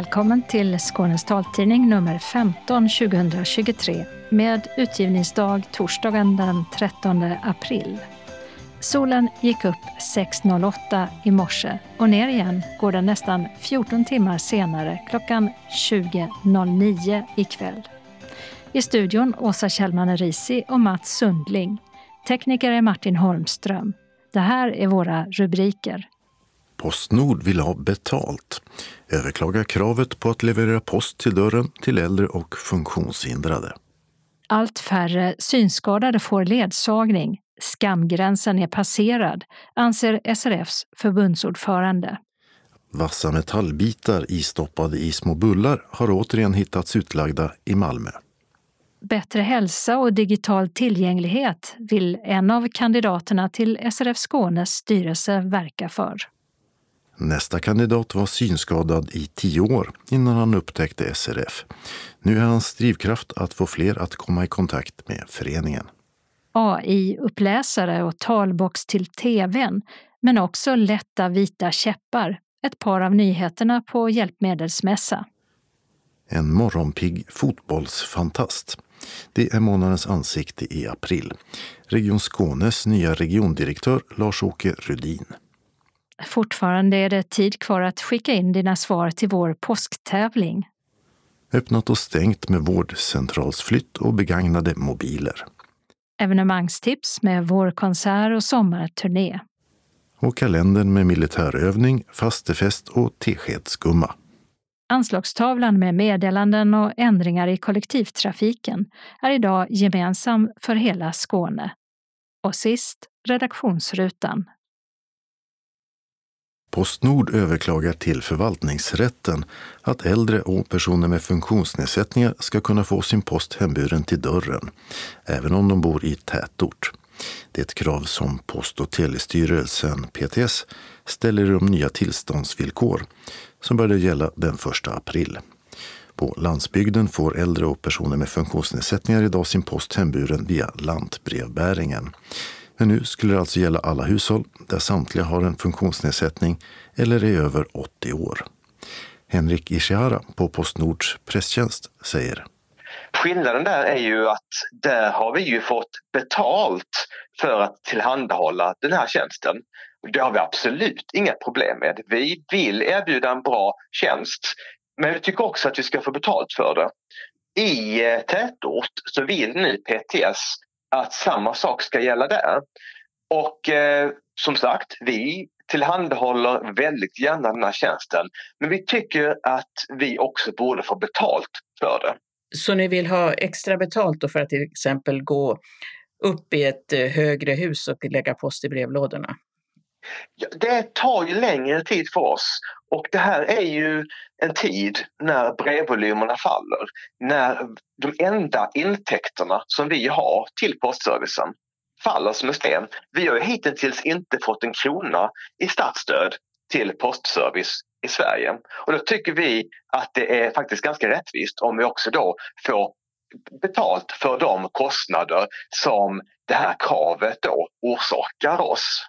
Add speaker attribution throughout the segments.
Speaker 1: Välkommen till Skånes taltidning nummer 15 2023 med utgivningsdag torsdagen den 13 april. Solen gick upp 6.08 i morse och ner igen går den nästan 14 timmar senare klockan 20.09 ikväll. I studion Åsa Kjellman Risi och Mats Sundling. Tekniker är Martin Holmström. Det här är våra rubriker.
Speaker 2: Postnord vill ha betalt. Överklaga kravet på att leverera post till dörren till äldre och funktionshindrade.
Speaker 1: Allt färre synskadade får ledsagning. Skamgränsen är passerad, anser SRFs förbundsordförande.
Speaker 2: Vassa metallbitar istoppade i små bullar har återigen hittats utlagda i Malmö.
Speaker 1: Bättre hälsa och digital tillgänglighet vill en av kandidaterna till SRF Skånes styrelse verka för.
Speaker 2: Nästa kandidat var synskadad i tio år innan han upptäckte SRF. Nu är hans drivkraft att få fler att komma i kontakt med föreningen.
Speaker 1: AI-uppläsare och talbox till tvn, men också lätta vita käppar, ett par av nyheterna på Hjälpmedelsmässa.
Speaker 2: En morgonpigg fotbollsfantast. Det är månadens ansikte i april. Region Skånes nya regiondirektör Lars-Åke Rudin.
Speaker 1: Fortfarande är det tid kvar att skicka in dina svar till vår påsktävling.
Speaker 2: Öppnat och stängt med vårdcentralsflytt och begagnade mobiler.
Speaker 1: Evenemangstips med vårkonsert och sommarturné.
Speaker 2: Och kalendern med militärövning, fastefest och teskedsgumma.
Speaker 1: Anslagstavlan med meddelanden och ändringar i kollektivtrafiken är idag gemensam för hela Skåne. Och sist redaktionsrutan
Speaker 2: Postnord överklagar till förvaltningsrätten att äldre och personer med funktionsnedsättningar ska kunna få sin post hemburen till dörren, även om de bor i tätort. Det är ett krav som Post och telestyrelsen, PTS, ställer i de nya tillståndsvillkor som började gälla den 1 april. På landsbygden får äldre och personer med funktionsnedsättningar idag sin post hemburen via lantbrevbäringen. Men nu skulle det alltså gälla alla hushåll där samtliga har en funktionsnedsättning eller är över 80 år. Henrik Ishihara på Postnords presstjänst säger
Speaker 3: Skillnaden där är ju att där har vi ju fått betalt för att tillhandahålla den här tjänsten. Det har vi absolut inga problem med. Vi vill erbjuda en bra tjänst men vi tycker också att vi ska få betalt för det. I eh, tätort så vill nu PTS att samma sak ska gälla där. Och eh, som sagt, vi tillhandahåller väldigt gärna den här tjänsten. Men vi tycker att vi också borde få betalt för det.
Speaker 4: Så ni vill ha extra betalt för att till exempel gå upp i ett eh, högre hus och lägga post i brevlådorna?
Speaker 3: Det tar ju längre tid för oss och det här är ju en tid när brevvolymerna faller. När de enda intäkterna som vi har till postservicen faller som en sten. Vi har ju hittills inte fått en krona i statsstöd till postservice i Sverige. Och då tycker vi att det är faktiskt ganska rättvist om vi också då får betalt för de kostnader som det här kravet då orsakar oss.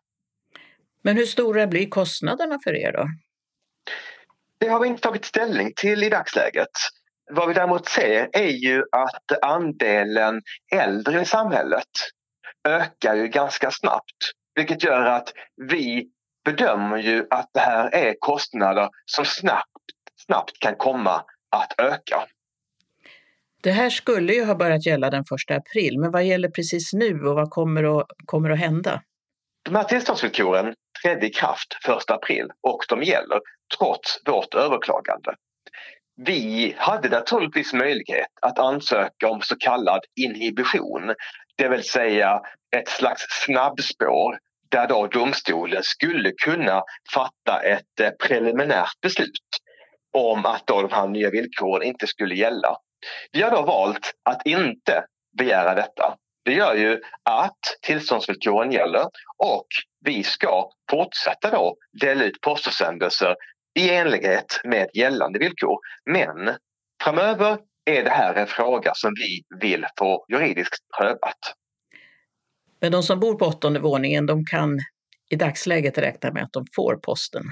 Speaker 4: Men hur stora blir kostnaderna för er då?
Speaker 3: Det har vi inte tagit ställning till i dagsläget. Vad vi däremot ser är ju att andelen äldre i samhället ökar ju ganska snabbt. Vilket gör att vi bedömer ju att det här är kostnader som snabbt, snabbt kan komma att öka.
Speaker 4: Det här skulle ju ha börjat gälla den 1 april, men vad gäller precis nu och vad kommer att, kommer att hända?
Speaker 3: De här tillståndsvillkoren trädde i kraft 1 april och de gäller trots vårt överklagande. Vi hade naturligtvis möjlighet att ansöka om så kallad inhibition, det vill säga ett slags snabbspår där då domstolen skulle kunna fatta ett eh, preliminärt beslut om att då de här nya villkoren inte skulle gälla. Vi har då valt att inte begära detta. Det gör ju att tillståndsvillkoren gäller och vi ska fortsätta då dela ut postförsändelser i enlighet med gällande villkor. Men framöver är det här en fråga som vi vill få juridiskt prövat.
Speaker 4: Men de som bor på åttonde våningen, de kan i dagsläget räkna med att de får posten?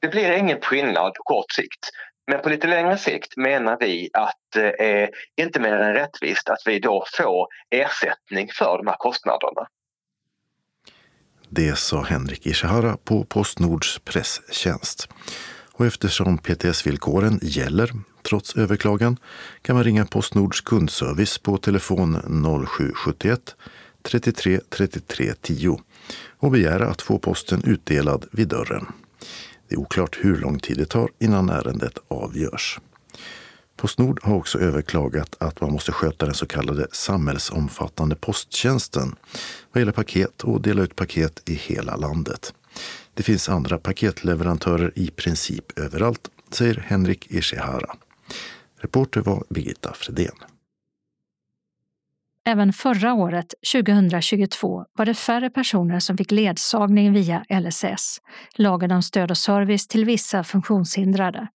Speaker 3: Det blir ingen skillnad på kort sikt. Men på lite längre sikt menar vi att det är inte mer än rättvist att vi då får ersättning för de här kostnaderna.
Speaker 2: Det sa Henrik Ishihara på Postnords presstjänst. Och eftersom PTS-villkoren gäller trots överklagan kan man ringa Postnords kundservice på telefon 0771 33 33 10 och begära att få posten utdelad vid dörren. Det är oklart hur lång tid det tar innan ärendet avgörs. Postnord har också överklagat att man måste sköta den så kallade samhällsomfattande posttjänsten vad gäller paket och dela ut paket i hela landet. Det finns andra paketleverantörer i princip överallt, säger Henrik Ishihara. Reporter var Birgitta Fredén.
Speaker 1: Även förra året, 2022, var det färre personer som fick ledsagning via LSS, lagen om stöd och service till vissa funktionshindrade.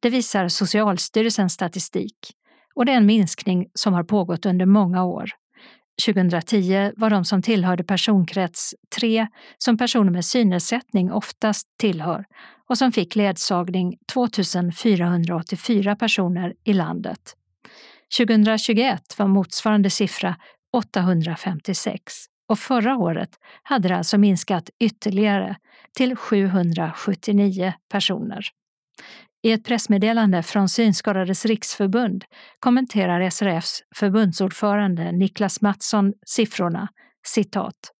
Speaker 1: Det visar Socialstyrelsens statistik och det är en minskning som har pågått under många år. 2010 var de som tillhörde personkrets 3 som personer med synnedsättning oftast tillhör och som fick ledsagning 2484 personer i landet. 2021 var motsvarande siffra 856 och förra året hade det alltså minskat ytterligare till 779 personer. I ett pressmeddelande från Synskadades riksförbund kommenterar SRFs förbundsordförande Niklas Mattsson siffrorna citat.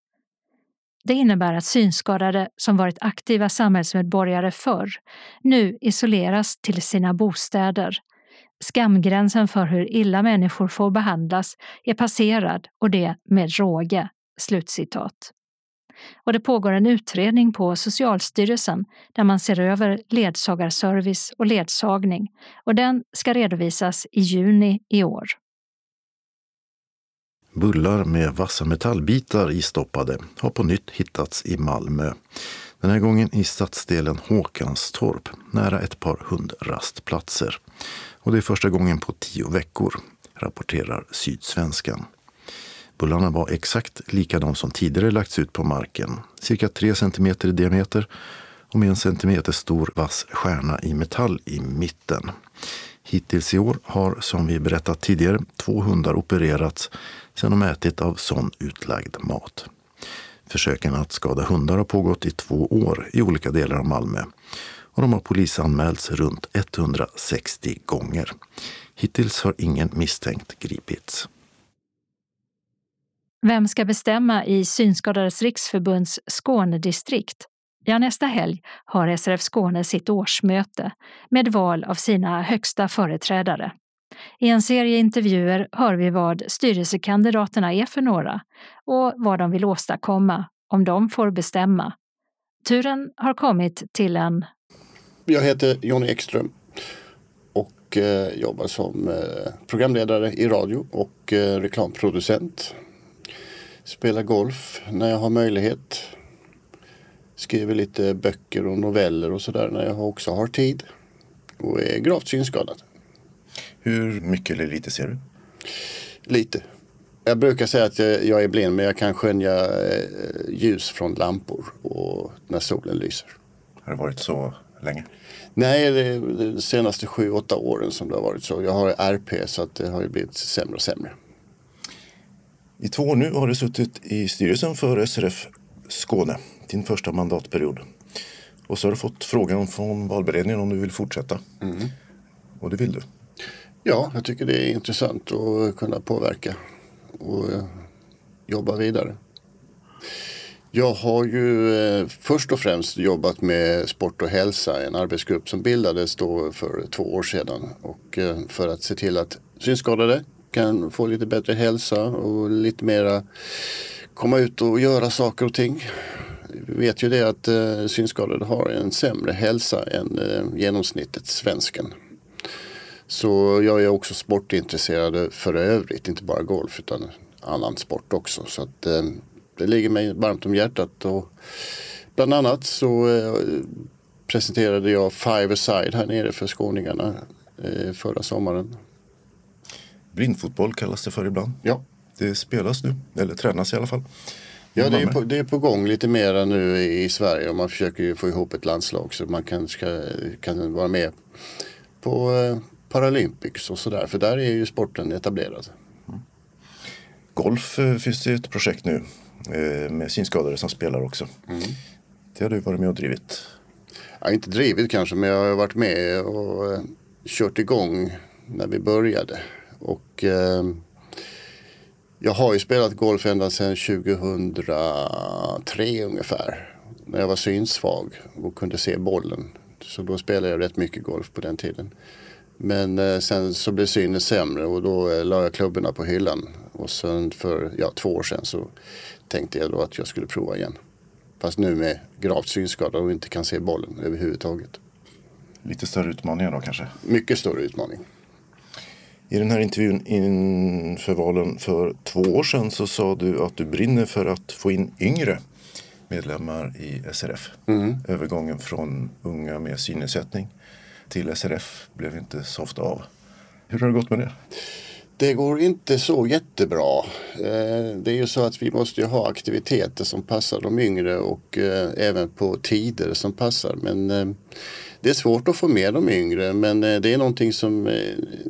Speaker 1: Det innebär att synskadade som varit aktiva samhällsmedborgare förr nu isoleras till sina bostäder. Skamgränsen för hur illa människor får behandlas är passerad och det med råge. Slutcitat. Och det pågår en utredning på Socialstyrelsen där man ser över ledsagarservice och ledsagning och den ska redovisas i juni i år.
Speaker 2: Bullar med vassa metallbitar istoppade har på nytt hittats i Malmö. Den här gången i stadsdelen Håkanstorp, nära ett par hundrastplatser. Och det är första gången på tio veckor, rapporterar Sydsvenskan. Bullarna var exakt likadana som tidigare lagts ut på marken, cirka 3 cm i diameter och med en centimeter stor vass stjärna i metall i mitten. Hittills i år har, som vi berättat tidigare, två hundar opererats sedan de ätit av sån utlagd mat. Försöken att skada hundar har pågått i två år i olika delar av Malmö och de har polisanmälts runt 160 gånger. Hittills har ingen misstänkt gripits.
Speaker 1: Vem ska bestämma i Synskadades riksförbunds Skånedistrikt? Ja, nästa helg har SRF Skåne sitt årsmöte med val av sina högsta företrädare. I en serie intervjuer hör vi vad styrelsekandidaterna är för några och vad de vill åstadkomma om de får bestämma. Turen har kommit till en...
Speaker 5: Jag heter Jonny Ekström och eh, jobbar som eh, programledare i radio och eh, reklamproducent Spelar golf när jag har möjlighet. Skriver lite böcker och noveller och sådär när jag också har tid. Och är gravt synskadad.
Speaker 2: Hur mycket eller lite ser du?
Speaker 5: Lite. Jag brukar säga att jag är blind men jag kan skönja eh, ljus från lampor och när solen lyser.
Speaker 2: Har det varit så länge?
Speaker 5: Nej, det är de senaste sju, åtta åren som det har varit så. Jag har RP så att det har blivit sämre och sämre.
Speaker 2: I två år nu har du suttit i styrelsen för SRF Skåne, din första mandatperiod. Och så har du fått frågan från valberedningen om du vill fortsätta. Mm. Och det vill du?
Speaker 5: Ja, jag tycker det är intressant att kunna påverka och eh, jobba vidare. Jag har ju eh, först och främst jobbat med sport och hälsa, en arbetsgrupp som bildades då för två år sedan. Och eh, för att se till att synskadade kan få lite bättre hälsa och lite mera komma ut och göra saker och ting. Vi vet ju det att eh, synskadade har en sämre hälsa än eh, genomsnittet svensken. Så jag är också sportintresserad för övrigt, inte bara golf utan annan sport också. Så att, eh, det ligger mig varmt om hjärtat. Och bland annat så eh, presenterade jag Five Aside här nere för skåningarna eh, förra sommaren.
Speaker 2: Blindfotboll kallas det för ibland.
Speaker 5: Ja.
Speaker 2: Det spelas nu, eller tränas i alla fall.
Speaker 5: Ja, det är, på, det är på gång lite mera nu i Sverige och man försöker få ihop ett landslag så man kan, ska, kan vara med på eh, Paralympics och sådär. För där är ju sporten etablerad.
Speaker 2: Golf eh, finns det ett projekt nu med synskadade som spelar också.
Speaker 5: Mm.
Speaker 2: Det har du varit med och drivit.
Speaker 5: Ja, inte drivit kanske men jag har varit med och eh, kört igång när vi började. Och eh, jag har ju spelat golf ända sedan 2003 ungefär. När jag var synsvag och kunde se bollen. Så då spelade jag rätt mycket golf på den tiden. Men eh, sen så blev synen sämre och då eh, la jag klubborna på hyllan. Och sen för ja, två år sedan så tänkte jag då att jag skulle prova igen. Fast nu med gravt synskada och inte kan se bollen överhuvudtaget.
Speaker 2: Lite större utmaningar då kanske?
Speaker 5: Mycket större utmaning.
Speaker 2: I den här intervjun inför valen för två år sedan så sa du att du brinner för att få in yngre medlemmar i SRF.
Speaker 5: Mm.
Speaker 2: Övergången från unga med synnedsättning till SRF blev inte så ofta av. Hur har det gått med det?
Speaker 5: Det går inte så jättebra. Eh, det är ju så att vi måste ju ha aktiviteter som passar de yngre och eh, även på tider som passar. Men eh, det är svårt att få med de yngre men det är någonting som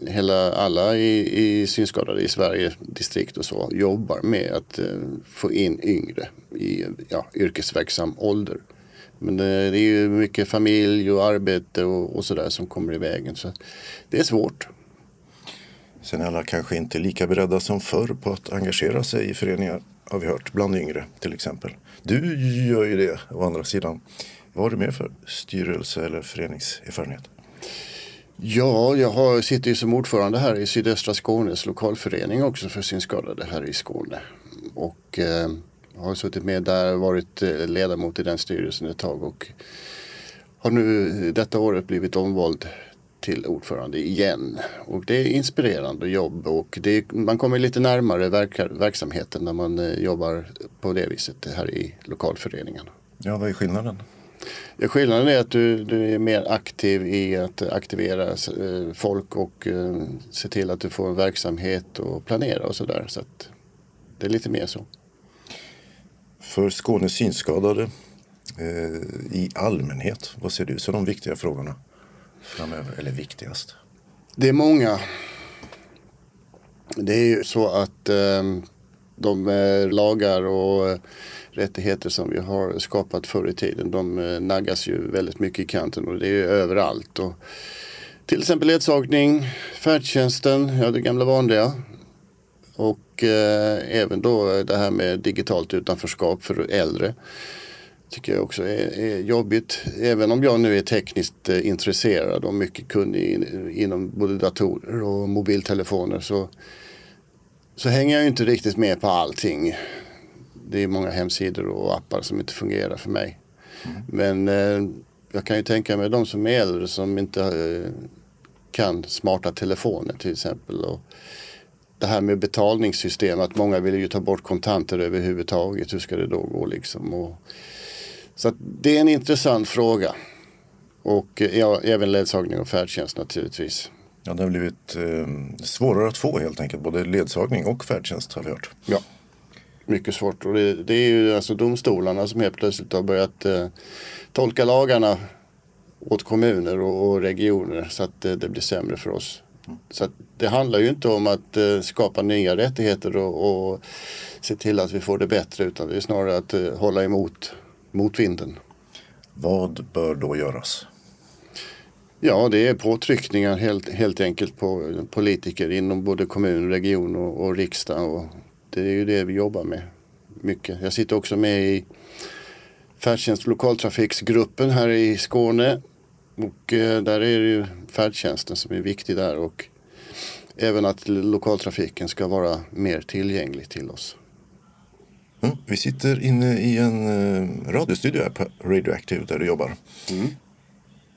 Speaker 5: hela, alla i, i synskadade i Sverige distrikt och så jobbar med att få in yngre i ja, yrkesverksam ålder. Men det är ju mycket familj och arbete och, och sådär som kommer i vägen. Så det är svårt.
Speaker 2: Sen är alla kanske inte lika beredda som förr på att engagera sig i föreningar har vi hört, bland yngre till exempel. Du gör ju det å andra sidan. Vad har du mer för styrelse eller föreningserfarenhet?
Speaker 5: Ja, jag har, sitter ju som ordförande här i sydöstra Skånes lokalförening också för synskadade här i Skåne. Och eh, har suttit med där, varit eh, ledamot i den styrelsen ett tag och har nu detta året blivit omvald till ordförande igen. Och det är inspirerande jobb och det är, man kommer lite närmare verk, verksamheten när man eh, jobbar på det viset här i lokalföreningen.
Speaker 2: Ja, vad är skillnaden?
Speaker 5: Ja, skillnaden är att du, du är mer aktiv i att aktivera eh, folk och eh, se till att du får en verksamhet och planera och sådär. Så det är lite mer så.
Speaker 2: För Skånes synskadade i allmänhet, vad ser du som de viktiga frågorna framöver? Eller viktigast?
Speaker 5: Det är många. Det är ju så att ehm, de eh, lagar och eh, rättigheter som vi har skapat förr i tiden de eh, naggas ju väldigt mycket i kanten och det är ju överallt. Och till exempel ledsagning, färdtjänsten, ja det gamla vanliga. Och eh, även då det här med digitalt utanförskap för äldre. Tycker jag också är, är jobbigt. Även om jag nu är tekniskt eh, intresserad och mycket kunnig in, inom både datorer och mobiltelefoner så, så hänger jag inte riktigt med på allting. Det är många hemsidor och appar som inte fungerar för mig. Men eh, jag kan ju tänka mig de som är äldre som inte eh, kan smarta telefoner till exempel. Och det här med betalningssystem, att många vill ju ta bort kontanter överhuvudtaget. Hur ska det då gå liksom? Och, så det är en intressant fråga. Och eh, ja, även ledsagning och färdtjänst naturligtvis.
Speaker 2: Ja, det har blivit eh, svårare att få helt enkelt. Både ledsagning och färdtjänst har vi hört.
Speaker 5: Ja, mycket svårt. Och det, det är ju alltså domstolarna som helt plötsligt har börjat eh, tolka lagarna åt kommuner och, och regioner så att eh, det blir sämre för oss. Så att det handlar ju inte om att eh, skapa nya rättigheter och, och se till att vi får det bättre utan det är snarare att eh, hålla emot motvinden.
Speaker 2: Vad bör då göras?
Speaker 5: Ja, det är påtryckningar helt, helt enkelt på politiker inom både kommun, region och, och riksdag. Och det är ju det vi jobbar med mycket. Jag sitter också med i färdtjänst och lokaltrafiksgruppen här i Skåne. Och eh, där är det ju färdtjänsten som är viktig där och även att lokaltrafiken ska vara mer tillgänglig till oss.
Speaker 2: Mm. Vi sitter inne i en eh, radiostudio här på Radioactive där du jobbar.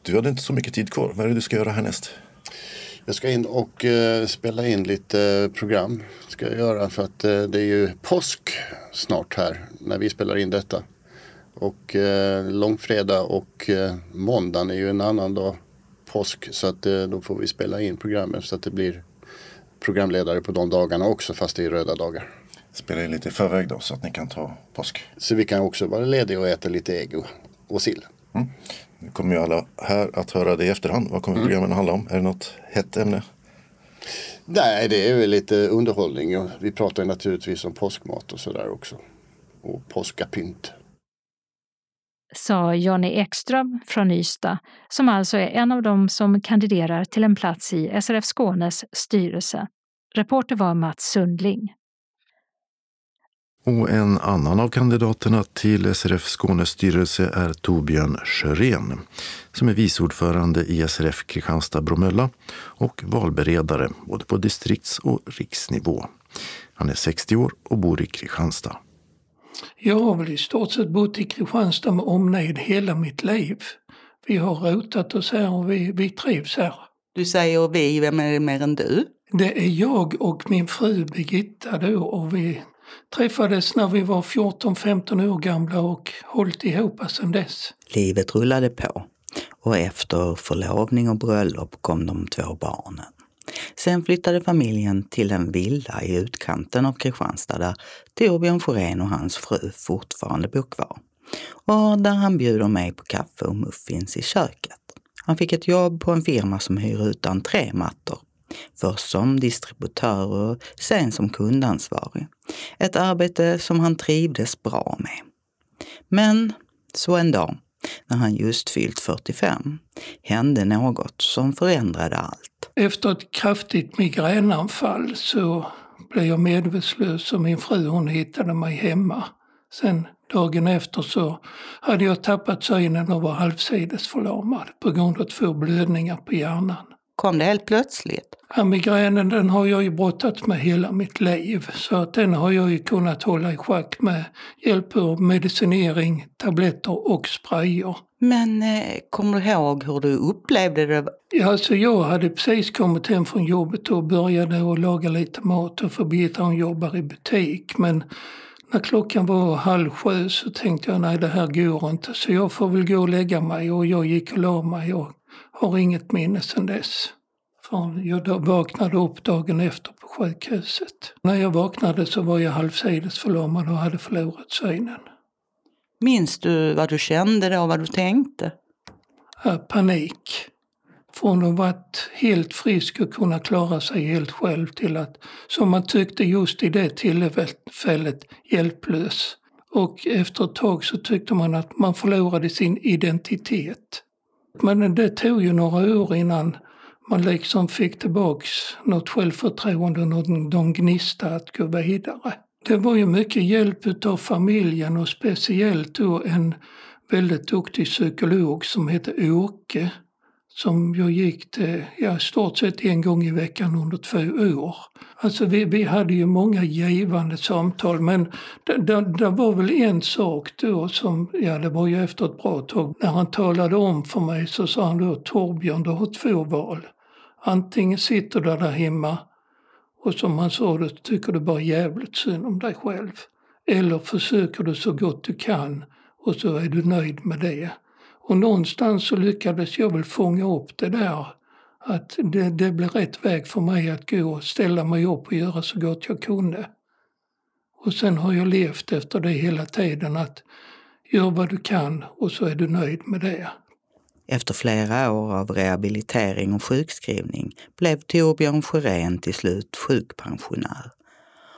Speaker 2: Du hade inte så mycket tid kvar. Vad är det du ska göra härnäst?
Speaker 5: Jag ska in och eh, spela in lite eh, program. Ska jag göra för att eh, det är ju påsk snart här när vi spelar in detta. Och eh, långfredag och eh, måndagen är ju en annan dag påsk. Så att då får vi spela in programmet så att det blir programledare på de dagarna också fast det är röda dagar.
Speaker 2: Spela in lite i förväg då så att ni kan ta påsk.
Speaker 5: Så vi kan också vara lediga och äta lite ägg och, och sill.
Speaker 2: Nu kommer ju alla här att höra det i efterhand. Vad kommer programmen att handla om? Är det något hett ämne?
Speaker 5: Nej, det är väl lite underhållning. och Vi pratar ju naturligtvis om påskmat och sådär också. Och påskapynt.
Speaker 1: sa Jonny Ekström från Ystad, som alltså är en av dem som kandiderar till en plats i SRF Skånes styrelse. Reporter var Mats Sundling.
Speaker 2: Och en annan av kandidaterna till SRF Skånes styrelse är Torbjörn Sjörén som är viceordförande i SRF Kristianstad-Bromölla och valberedare både på distrikts och riksnivå. Han är 60 år och bor i Kristianstad.
Speaker 6: Jag har väl i stort sett bott i Kristianstad med omnejd hela mitt liv. Vi har rotat oss här och vi, vi trivs här.
Speaker 7: Du säger vi, vem är det mer än du?
Speaker 6: Det är jag och min fru Birgitta då och vi träffades när vi var 14-15 år gamla och hållit ihop sedan dess.
Speaker 7: Livet rullade på och efter förlovning och bröllop kom de två barnen. Sen flyttade familjen till en villa i utkanten av Kristianstad där Torbjörn Forén och hans fru fortfarande bor kvar. Och där han bjuder mig på kaffe och muffins i köket. Han fick ett jobb på en firma som hyr ut entrémattor. Först som distributör och sen som kundansvarig. Ett arbete som han trivdes bra med. Men så en dag, när han just fyllt 45, hände något som förändrade allt.
Speaker 6: Efter ett kraftigt migränanfall så blev jag medvetslös och min fru hon hittade mig hemma. Sen dagen efter så hade jag tappat synen och var halvsidesförlamad på grund av två blödningar på hjärnan.
Speaker 7: Kom det helt plötsligt?
Speaker 6: Ja, migränen den har jag ju brottats med hela mitt liv så att den har jag ju kunnat hålla i schack med hjälp av medicinering, tabletter och sprayer.
Speaker 7: Men eh, kommer du ihåg hur du upplevde det?
Speaker 6: Ja, alltså jag hade precis kommit hem från jobbet och började att laga lite mat och för Birgitta hon jobbar i butik men när klockan var halv sju så tänkte jag nej det här går inte så jag får väl gå och lägga mig och jag gick och la mig och har inget minne sedan dess. Från jag vaknade upp dagen efter på sjukhuset. När jag vaknade så var jag halvsidesförlamad och hade förlorat synen.
Speaker 7: Minns du vad du kände då, vad du tänkte?
Speaker 6: Ja, panik. Från att ha varit helt frisk och kunna klara sig helt själv till att, som man tyckte just i det tillfället, hjälplös. Och efter ett tag så tyckte man att man förlorade sin identitet. Men det tog ju några år innan man liksom fick tillbaks något självförtroende och någon, någon gnista att gå vidare. Det var ju mycket hjälp utav familjen och speciellt då en väldigt duktig psykolog som hette Åke som jag gick till ja, stort sett en gång i veckan under två år. Alltså vi, vi hade ju många givande samtal men det, det, det, var väl en sak då som, ja det var ju efter ett bra tag, när han talade om för mig så sa han då Torbjörn du har två val. Antingen sitter du där hemma och som han sa då tycker du bara jävligt synd om dig själv. Eller försöker du så gott du kan och så är du nöjd med det. Och någonstans så lyckades jag väl fånga upp det där. Att det, det blev rätt väg för mig att gå och ställa mig upp och göra så gott jag kunde. Och sen har jag levt efter det hela tiden att gör vad du kan och så är du nöjd med det.
Speaker 7: Efter flera år av rehabilitering och sjukskrivning blev Torbjörn Sjörén till slut sjukpensionär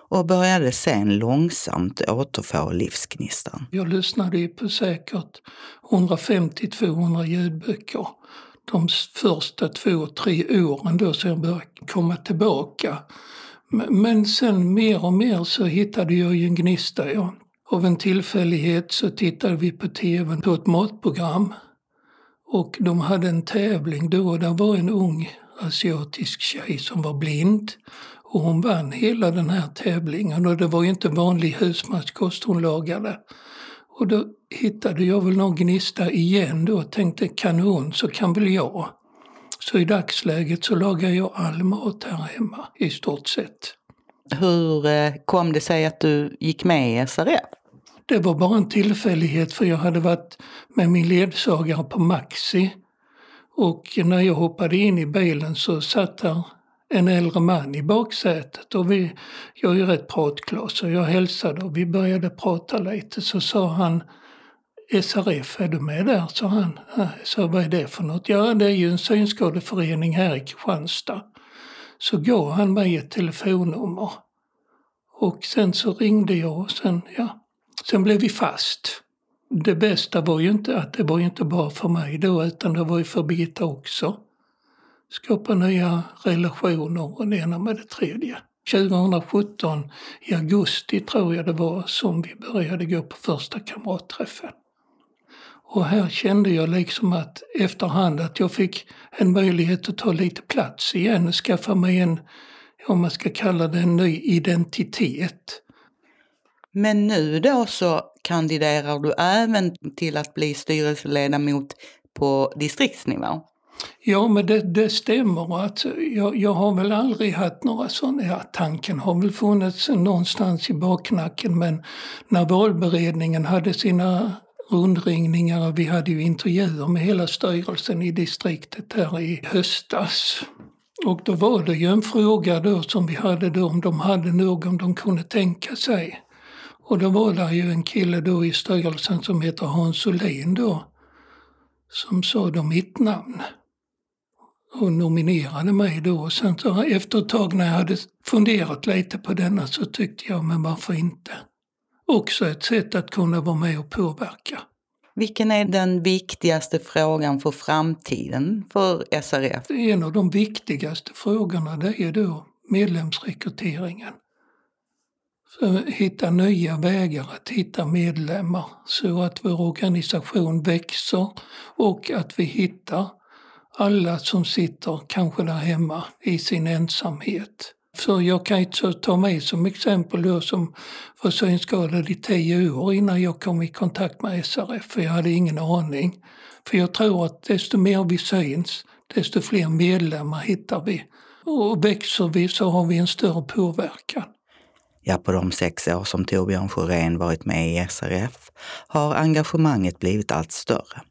Speaker 7: och började sen långsamt återfå livsgnistan.
Speaker 6: Jag lyssnade ju på säkert 150-200 ljudböcker de första två, tre åren då så jag började komma tillbaka. Men sen mer och mer så hittade jag ju en gnista. Ja. Av en tillfällighet så tittade vi på tv på ett matprogram och de hade en tävling då. Där var en ung asiatisk tjej som var blind och hon vann hela den här tävlingen och det var ju inte vanlig husmanskost hon lagade. Och då hittade jag väl någon gnista igen då och tänkte kanon så kan väl jag. Så i dagsläget så lagar jag all mat här hemma i stort sett.
Speaker 7: Hur eh, kom det sig att du gick med i SRF?
Speaker 6: Det var bara en tillfällighet för jag hade varit med min ledsagare på Maxi. Och när jag hoppade in i bilen så satt där en äldre man i baksätet och vi, jag är ju rätt pratglad så jag hälsade och vi började prata lite så sa han SRF, är du med där? sa han. Så vad är det för något? Ja, det är ju en synskadeförening här i Kristianstad. Så gav han mig ett telefonnummer. Och sen så ringde jag och sen, ja, sen blev vi fast. Det bästa var ju inte att det var ju inte bara för mig då utan det var ju för Birgitta också. Skapa nya relationer och det ena med det tredje. 2017 i augusti tror jag det var som vi började gå på första kamratträffen. Och här kände jag liksom att efterhand att jag fick en möjlighet att ta lite plats igen, skaffa mig en, om man ska kalla det en ny identitet.
Speaker 7: Men nu då så kandiderar du även till att bli styrelseledamot på distriktsnivå?
Speaker 6: Ja, men det, det stämmer. Alltså, jag, jag har väl aldrig haft några sådana, ja, tanken har väl funnits någonstans i baknacken men när valberedningen hade sina rundringningar och vi hade ju intervjuer med hela styrelsen i distriktet här i höstas. Och då var det ju en fråga då som vi hade då om de hade någon de kunde tänka sig. Och då var det ju en kille då i styrelsen som heter Hans Olin då som sa då mitt namn och nominerade mig då. Och sen så efter ett tag när jag hade funderat lite på denna så tyckte jag, men varför inte? Också ett sätt att kunna vara med och påverka.
Speaker 7: Vilken är den viktigaste frågan för framtiden för SRF?
Speaker 6: En av de viktigaste frågorna det är då medlemsrekryteringen. Så hitta nya vägar att hitta medlemmar så att vår organisation växer och att vi hittar alla som sitter kanske där hemma i sin ensamhet. För jag kan ju ta mig som exempel då som var synskadad i tio år innan jag kom i kontakt med SRF, för jag hade ingen aning. För jag tror att desto mer vi syns, desto fler medlemmar hittar vi. Och växer vi så har vi en större påverkan.
Speaker 7: Ja, på de sex år som Torbjörn Sjörén varit med i SRF har engagemanget blivit allt större.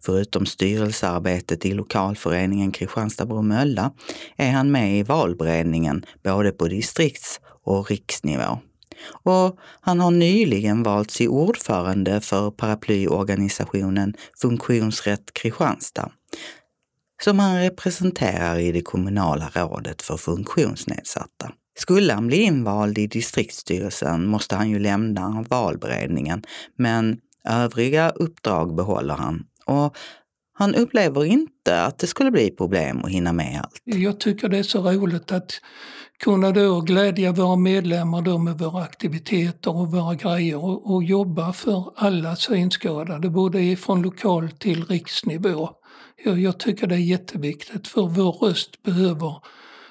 Speaker 7: Förutom styrelsearbetet i lokalföreningen Kristianstad-Bromölla är han med i valberedningen både på distrikts och riksnivå. Och han har nyligen valts i ordförande för paraplyorganisationen Funktionsrätt Kristianstad som han representerar i det kommunala rådet för funktionsnedsatta. Skulle han bli invald i distriktsstyrelsen måste han ju lämna valberedningen, men övriga uppdrag behåller han och han upplever inte att det skulle bli problem att hinna med allt.
Speaker 6: Jag tycker det är så roligt att kunna då glädja våra medlemmar då med våra aktiviteter och våra grejer och, och jobba för alla synskadade, både från lokal till riksnivå. Jag, jag tycker det är jätteviktigt för vår röst behöver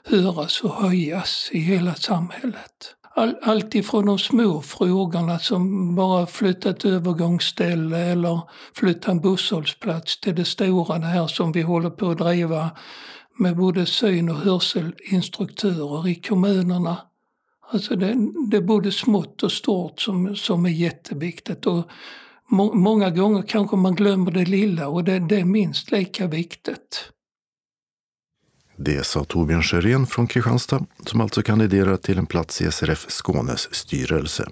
Speaker 6: höras och höjas i hela samhället. All, allt ifrån de små frågorna som bara flytta ett övergångsställe eller flytta en busshållplats till det stora, det här som vi håller på att driva med både syn och hörselinstruktörer i kommunerna. Alltså det, det är både smått och stort som, som är jätteviktigt. Och må, många gånger kanske man glömmer det lilla och det, det är minst lika viktigt.
Speaker 2: Det sa Torbjörn Sjörén från Kristianstad som alltså kandiderar till en plats i SRF Skånes styrelse.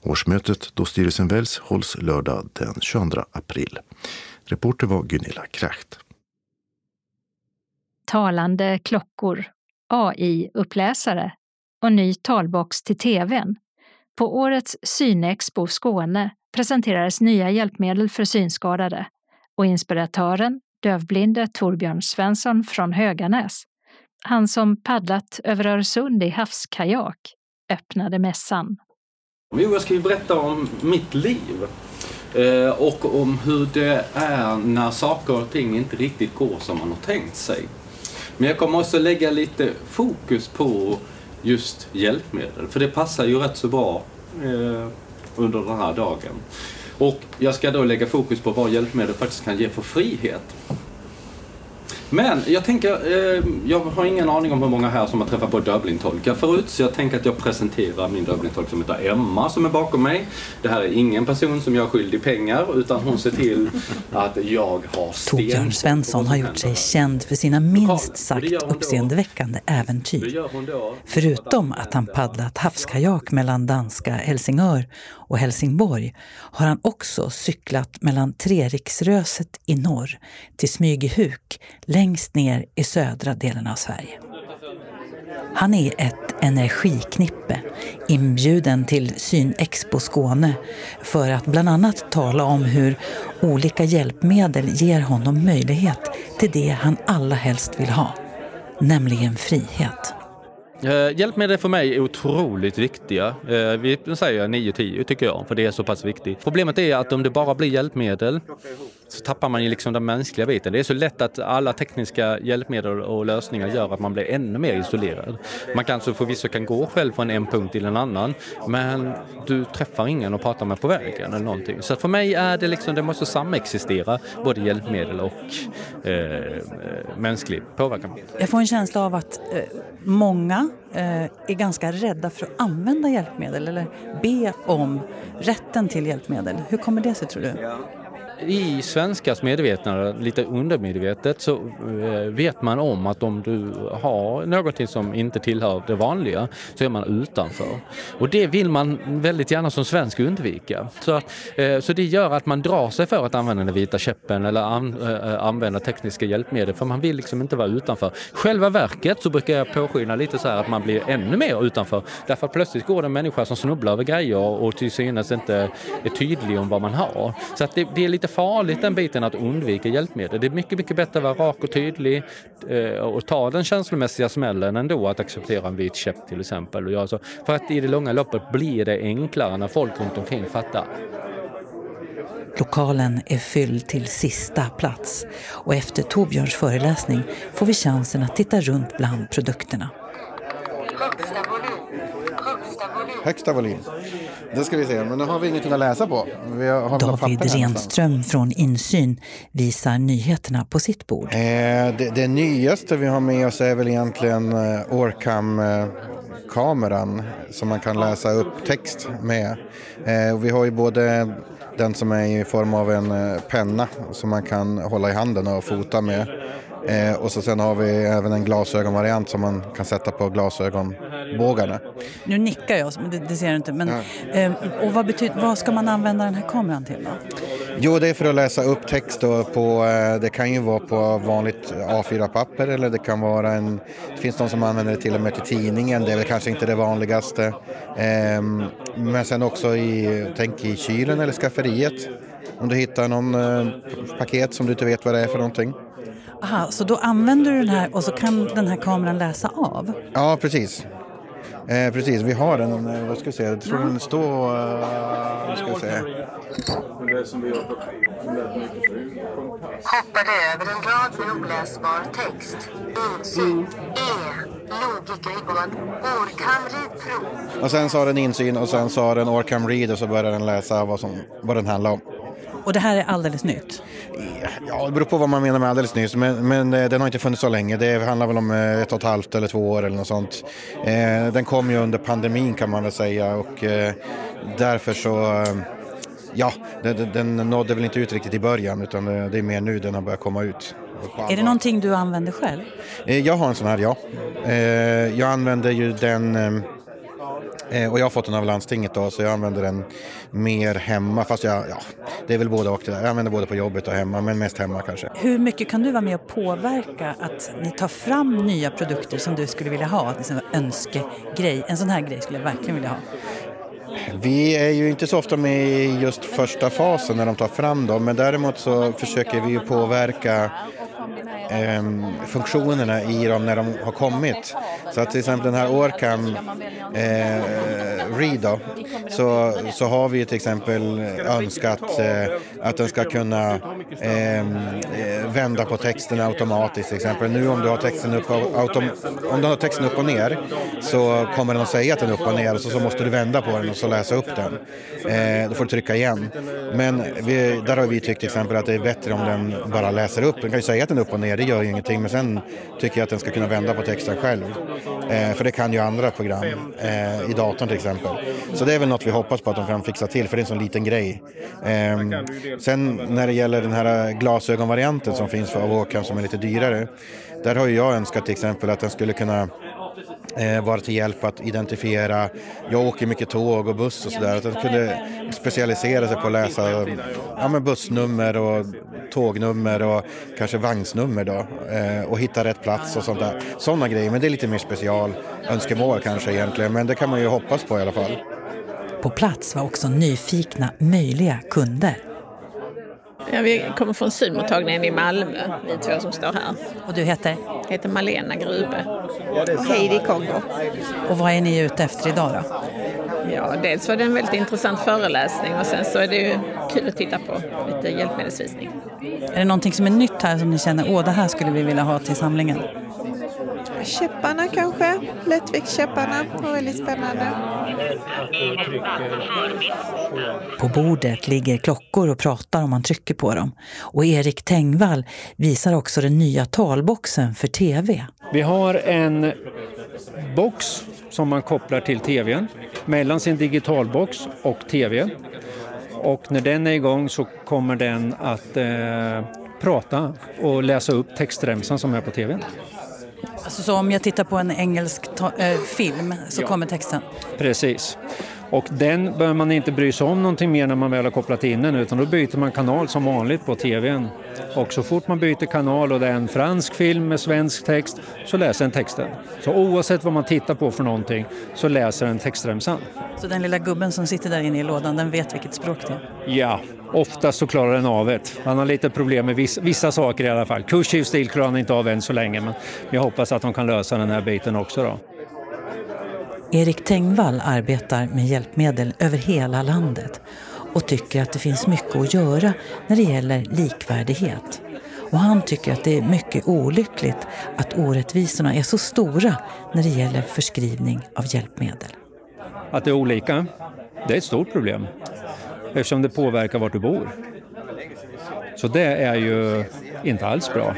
Speaker 2: Årsmötet då styrelsen väljs hålls lördag den 22 april. Reporter var Gunilla Kracht.
Speaker 1: Talande klockor, AI-uppläsare och ny talbox till tvn. På årets Synexpo Skåne presenterades nya hjälpmedel för synskadade och inspiratören dövblinde Torbjörn Svensson från Höganäs, han som paddlat över Öresund i havskajak, öppnade mässan.
Speaker 8: Jag ska ju berätta om mitt liv eh, och om hur det är när saker och ting inte riktigt går som man har tänkt sig. Men jag kommer också lägga lite fokus på just hjälpmedel, för det passar ju rätt så bra eh, under den här dagen. Och jag ska då lägga fokus på vad hjälpmedel faktiskt kan ge för frihet. Men jag tänker, eh, jag har ingen aning om hur många här som har träffat på Dublin-tolkar förut. Så jag tänker att jag presenterar min Dublin-tolk som heter Emma som är bakom mig. Det här är ingen person som jag är skyldig pengar utan hon ser till att jag har sten.
Speaker 9: Torbjörn Svensson har gjort sig känd för sina minst sagt uppseendeväckande äventyr. Förutom att han paddlat havskajak mellan danska Helsingör och Helsingborg har han också cyklat mellan Treriksröset i norr till Smygehuk längst ner i södra delen av Sverige. Han är ett energiknippe inbjuden till Synexpo Skåne för att bland annat tala om hur olika hjälpmedel ger honom möjlighet till det han allra helst vill ha, nämligen frihet.
Speaker 8: Eh, hjälpmedel för mig är otroligt viktiga. Eh, vi säger 9-10 tycker jag, för det är så pass viktigt. Problemet är att om det bara blir hjälpmedel så tappar man ju liksom den mänskliga biten. Det är så lätt att alla tekniska hjälpmedel och lösningar gör att man blir ännu mer isolerad. Man kanske förvisso kan gå själv från en punkt till en annan, men du träffar ingen och pratar med på vägen eller någonting. Så för mig är det liksom, det måste samexistera, både hjälpmedel och eh, eh mänsklig påverkan.
Speaker 9: Jag får en känsla av att eh, många eh, är ganska rädda för att använda hjälpmedel eller be om rätten till hjälpmedel. Hur kommer det sig tror du?
Speaker 8: I svenskars medvetande, lite undermedvetet, så eh, vet man om att om du har någonting som inte tillhör det vanliga så är man utanför. Och det vill man väldigt gärna som svensk undvika. Så, att, eh, så det gör att man drar sig för att använda den vita käppen eller eh, använda tekniska hjälpmedel för man vill liksom inte vara utanför. Själva verket så brukar jag påskina lite så här att man blir ännu mer utanför. Därför att plötsligt går det en människa som snubblar över grejer och till synes inte är tydlig om vad man har. Så att det, det är lite farligt den biten att undvika hjälpmedel. Det är mycket, mycket bättre att vara rak och tydlig eh, och ta den känslomässiga smällen ändå att acceptera en vit käpp till exempel. Och göra så. För att i det långa loppet blir det enklare när folk runt omkring fattar.
Speaker 9: Lokalen är fylld till sista plats och efter Torbjörns föreläsning får vi chansen att titta runt bland produkterna.
Speaker 10: Högsta volym. Högsta volym.
Speaker 11: Det ska vi se, men nu har vi ingenting att läsa på.
Speaker 9: David Renström från Insyn visar nyheterna på sitt bord. Eh,
Speaker 11: det, det, nyaste vi har med oss är väl egentligen eh, Orcam-kameran som man kan läsa upp text med. Eh, vi har ju både den som är i form av en eh, penna som man kan hålla i handen och fota med. Eh, och så sen har vi även en glasögonvariant som man kan sätta på glasögonbågarna.
Speaker 9: Nu nickar jag, det, det ser du inte. Men, ja. eh, och vad, betyder, vad ska man använda den här kameran till då?
Speaker 11: Jo, det är för att läsa upp text då på, eh, det kan ju vara på vanligt A4-papper eller det kan vara en, det finns de som använder det till och med till tidningen, det är väl kanske inte det vanligaste. Eh, men sen också i, tänk i kylen eller skafferiet. Om du hittar någon eh, paket som du inte vet vad det är för någonting.
Speaker 9: Aha, så då använder du den här och så kan den här kameran läsa av?
Speaker 11: Ja, precis. Eh, precis, vi har den, eh, vad ska vi säga, jag tror den står, uh, ska vi säga.
Speaker 10: Hoppade över en rad med oläsbar text. Insyn. E. Logikribbon. Orcam Read
Speaker 11: Och sen sa den insyn och sen sa den Orcam Read och så började den läsa vad, som, vad den handlar om.
Speaker 9: Och det här är alldeles nytt?
Speaker 11: Ja, det beror på vad man menar med alldeles nytt. Men, men eh, den har inte funnits så länge. Det handlar väl om eh, ett och ett halvt eller två år eller något sånt. Eh, den kom ju under pandemin kan man väl säga och därför så Ja, den, den nådde väl inte ut riktigt i början utan det är mer nu den har börjat komma ut.
Speaker 9: Är det någonting du använder själv?
Speaker 11: Jag har en sån här, ja. Jag använder ju den Eh, och jag har fått den av landstinget då, så jag använder den mer hemma. Fast jag, ja, det är väl både och. Jag använder både på jobbet och hemma, men mest hemma kanske.
Speaker 9: Hur mycket kan du vara med och påverka att ni tar fram nya produkter som du skulle vilja ha? Att en önskegrej, en sån här grej skulle jag verkligen vilja ha.
Speaker 11: Vi är ju inte så ofta med i just första fasen när de tar fram dem, men däremot så försöker vi ju påverka eh, funktionerna i dem när de har kommit. Så att till exempel den här Orcam eh, Read då, så, så har vi till exempel önskat eh, att den ska kunna ehm, eh, vända på texten automatiskt till exempel. Nu om du har texten upp, autom, om du har texten upp och ner så kommer den att säga att den är upp och ner och så, så måste du vända på den och så läsa upp den. Eh, då får du trycka igen. Men vi, där har vi tyckt till exempel att det är bättre om den bara läser upp. Den kan ju säga texten upp och ner, det gör ju ingenting. Men sen tycker jag att den ska kunna vända på texten själv. Eh, för det kan ju andra program eh, i datorn till exempel. Så det är väl något vi hoppas på att de kan fixa till för det är en sån liten grej. Eh, sen när det gäller den här eh, glasögonvarianten som finns för Avocan som är lite dyrare. Där har ju jag önskat till exempel att den skulle kunna eh, vara till hjälp att identifiera. Jag åker mycket tåg och buss och sådär. Att den kunde specialisera sig på att läsa ja, men bussnummer och tågnummer och kanske vagnsnummer då. Eh, och hitta rätt plats och sånt där. Sådana grejer, men det är lite mer special önskemål kanske egentligen. Men det kan man ju hoppas på i alla fall.
Speaker 9: På plats var också nyfikna möjliga kunder.
Speaker 12: Ja, vi kommer från synmottagningen i Malmö, vi två som står här.
Speaker 9: Och du heter?
Speaker 12: Jag heter Malena Grube. Och Heidi Kongo.
Speaker 9: Och vad är ni ute efter idag då?
Speaker 12: Ja, dels var det en väldigt intressant föreläsning och sen så är det ju kul att titta på lite hjälpmedelsvisning.
Speaker 9: Är det någonting som är nytt här som ni känner, åh det här skulle vi vilja ha till samlingen?
Speaker 13: Käpparna kanske, Lättviktskäpparna var väldigt spännande.
Speaker 9: På bordet ligger klockor och pratar om man trycker på dem. Och Erik Tengvall visar också den nya talboxen för tv.
Speaker 14: Vi har en box som man kopplar till tvn mellan sin digitalbox och tv. Och när den är igång så kommer den att eh, prata och läsa upp textremsan som är på tvn.
Speaker 9: Alltså, så om jag tittar på en engelsk äh, film så ja. kommer texten?
Speaker 14: Precis. Och den behöver man inte bry sig om någonting mer när man väl har kopplat in den utan då byter man kanal som vanligt på tvn. Och så fort man byter kanal och det är en fransk film med svensk text så läser den texten. Så oavsett vad man tittar på för någonting så läser den textremsan.
Speaker 9: Så den lilla gubben som sitter där inne i lådan den vet vilket språk det är?
Speaker 14: Ja, oftast så klarar den av det. Han har lite problem med vissa, vissa saker i alla fall. Kursiv stil klarar han inte av än så länge men jag hoppas att de kan lösa den här biten också då.
Speaker 9: Erik Tengvall arbetar med hjälpmedel över hela landet och tycker att det finns mycket att göra när det gäller likvärdighet. Och han tycker att det är mycket olyckligt att orättvisorna är så stora när det gäller förskrivning av hjälpmedel.
Speaker 14: Att det är olika, det är ett stort problem eftersom det påverkar vart du bor. Så det är ju inte alls bra.